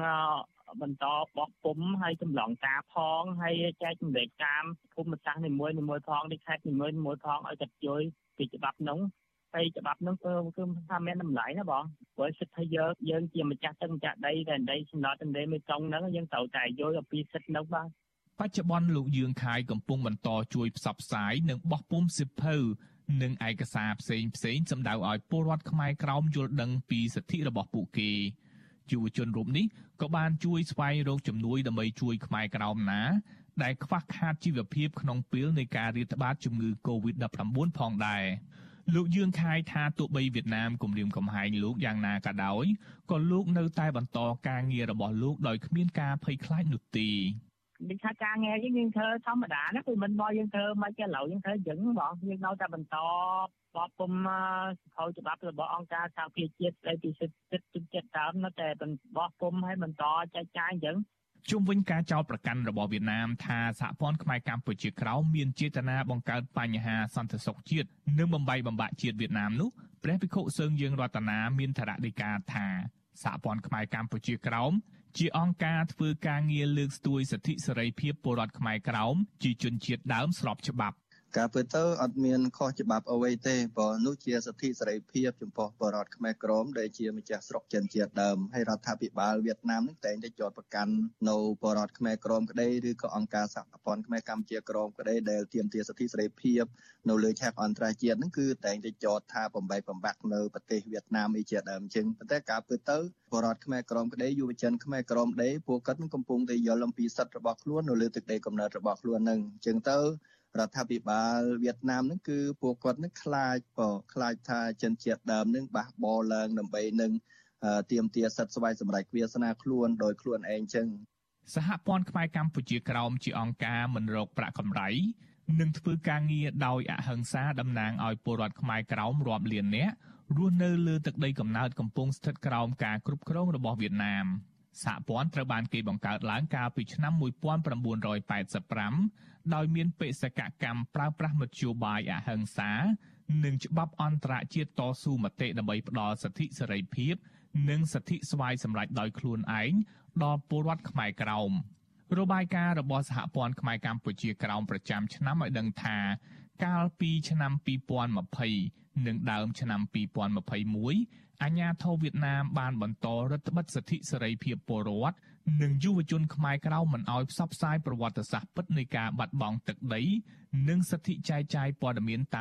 បន្តបោះពុំហើយចម្លងការផងហើយចែកចម្លែកតាមភូមិសាស្ត្រនីមួយនីមួយផងនេះខេត្តនីមួយនីមួយផងឲ្យកាត់ជួយពីច្បាប់ហ្នឹងហើយច្បាប់ហ្នឹងគឺគឺថាមានតម្លៃណាបងព្រោះសិទ្ធិយើងយើងជាម្ចាស់ទឹកម្ចាស់ដីតែដីសំណត់តែមេកង់ហ្នឹងយើងត្រូវតែយល់អំពីសិទ្ធិហ្នឹងបាទ បច្ចុប្បន្នលោកយឿងខាយកំពុងបន្តជួយផ្សព្វផ្សាយនិងបោះពុម្ពសិភៅនិងឯកសារផ្សេងផ្សេងសម្ដៅឲ្យពលរដ្ឋខ្មែរក្រោមយល់ដឹងពីសិទ្ធិរបស់ពួកគេយុវជនរូបនេះក៏បានជួយស្វែងរកជំនួយដើម្បីជួយខ្មែរក្រោមណា ដែលខ្វះខាតជីវភាពក្នុងពេលនៃការរាតត្បាតជំងឺ Covid-19 ផងដែរលោកយឿងខាយថាទោះបីវៀតណាមគំរាមកំហែងលោកយ៉ាងណាក៏ដោយក៏លោកនៅតែបន្តការងាររបស់លោកដោយគ្មានការភ័យខ្លាចនោះទេ ដូចថាការងារយើងយើងធ្វើធម្មតាណាគឺមិនមកយើងធ្វើមិនចេះឡូវយើងធ្វើចឹងបងយើងនៅតែបន្តបបពុំសភៅច្បាប់របស់អង្គការសហប្រជាជាតិស្ដីពីសិទ្ធិជនជាតិដើមនៅតែបបពុំឲ្យបន្តចែកចាយអញ្ចឹងជុំវិញការចោទប្រកាន់របស់វៀតណាមថាសហព័ន្ធខ្មែរកម្ពុជាក្រោមមានចេតនាបង្កើតបញ្ហាសន្តិសុខជាតិនិងបំបីបំបាក់ជាតិវៀតណាមនោះព្រះភិក្ខុសឹងយើងរតនាមានធរណីកាថាសហព័ន្ធខ្មែរកម្ពុជាក្រោម ជាអង្គការធ្វើការងារលើកស្ទួយសិទ្ធិសេរីភាពពលរដ្ឋខ្មែរក្រោមជាជនជាតិដើមស្របច្បាប់ ការពិតទៅអត់មានខុសច្បាប់អ្វីទេព្រោះនោះជាសិទ្ធិសេរីភាពចំពោះបរតខ្មែរក្រមដែលជាម្ចាស់ស្រុកចិនជាតិដើមហើយរដ្ឋាភិបាលវៀតណាមនឹងតែងតែចោទប្រកាន់នៅបរតខ្មែរក្រមក្តីឬក៏អង្គការសហព័ន្ធខ្មែរកម្ពុជាក្រមក្តីដែលទាមទារសិទ្ធិសេរីភាពនៅលើឆាកអន្តរជាតិហ្នឹងគឺតែងតែចោទថាបំបីបំបាក់នៅប្រទេសវៀតណាមអីជាដើមជាងប៉ុន្តែការពិតទៅបរតខ្មែរក្រមក្តីយុវជនខ្មែរក្រមក្តីពួកគាត់នឹងកំពុងតែយល់អំពីសិទ្ធិរបស់ខ្លួននៅលើទឹកដីកំណើតរបស់ខ្លួនហ្នឹងអញ្ចឹងទៅ រដ្ឋាភិបាលវៀតណាមហ្នឹងគឺពួកគាត់នឹងខ្លាចបើខ្លាចថាជនជាតិដើមនឹងបះបោឡើងដើម្បីនឹងទៀមទាសិទ្ធិស្វ័យសម្រេចវាសនាខ្លួនដោយខ្លួនឯងចឹងសហព័ន្ធខ្មែរកម្ពុជាក្រោមជាអង្គការមិនរកប្រាក់កម្រៃនិងធ្វើការងារដោយអហិង្សាតំណាងឲ្យពលរដ្ឋខ្មែរក្រោមរាប់លាននាក់រស់នៅលើទឹកដីកំណើតកំពុងស្ថិតក្រោមការគ្រប់គ្រងរបស់វៀតណាម សហព័ន្ធត្រូវបានគេបង្កើតឡើងកាលពីឆ្នាំ1985ដោយមានបេសកកម្មប្រើប្រាស់មធ្យោបាយអហិង្សានិងច្បាប់អន្តរជាតិតស៊ូមតិដើម្បីផ្ដល់សិទ្ធិសេរីភាព និងសិទ្ធិស្វ័យសម្រេចដោយខ្លួនឯងដល់ពលរដ្ឋខ្មែរក្រោមរបាយការណ៍របស់សហព័ន្ធខ្មែរកម្ពុជាក្រោមប្រចាំឆ្នាំឲ្យដឹងថា កាលពីឆ្នាំ2020និងដើមឆ្នាំ2021 អាញាធរវៀតណាមបានបន្តរដ្ឋបិទសិទ្ធិសេរីភាពពលរដ្ឋនិងយុវជនខ្មែរក្រៅមិនអោយផ្សព្វផ្សាយប្រវត្តិសាស្ត្រពិតនៃការបាត់បង់ទឹកដី និងសិទ្ធិចែកចាយព័ត៌មានតាម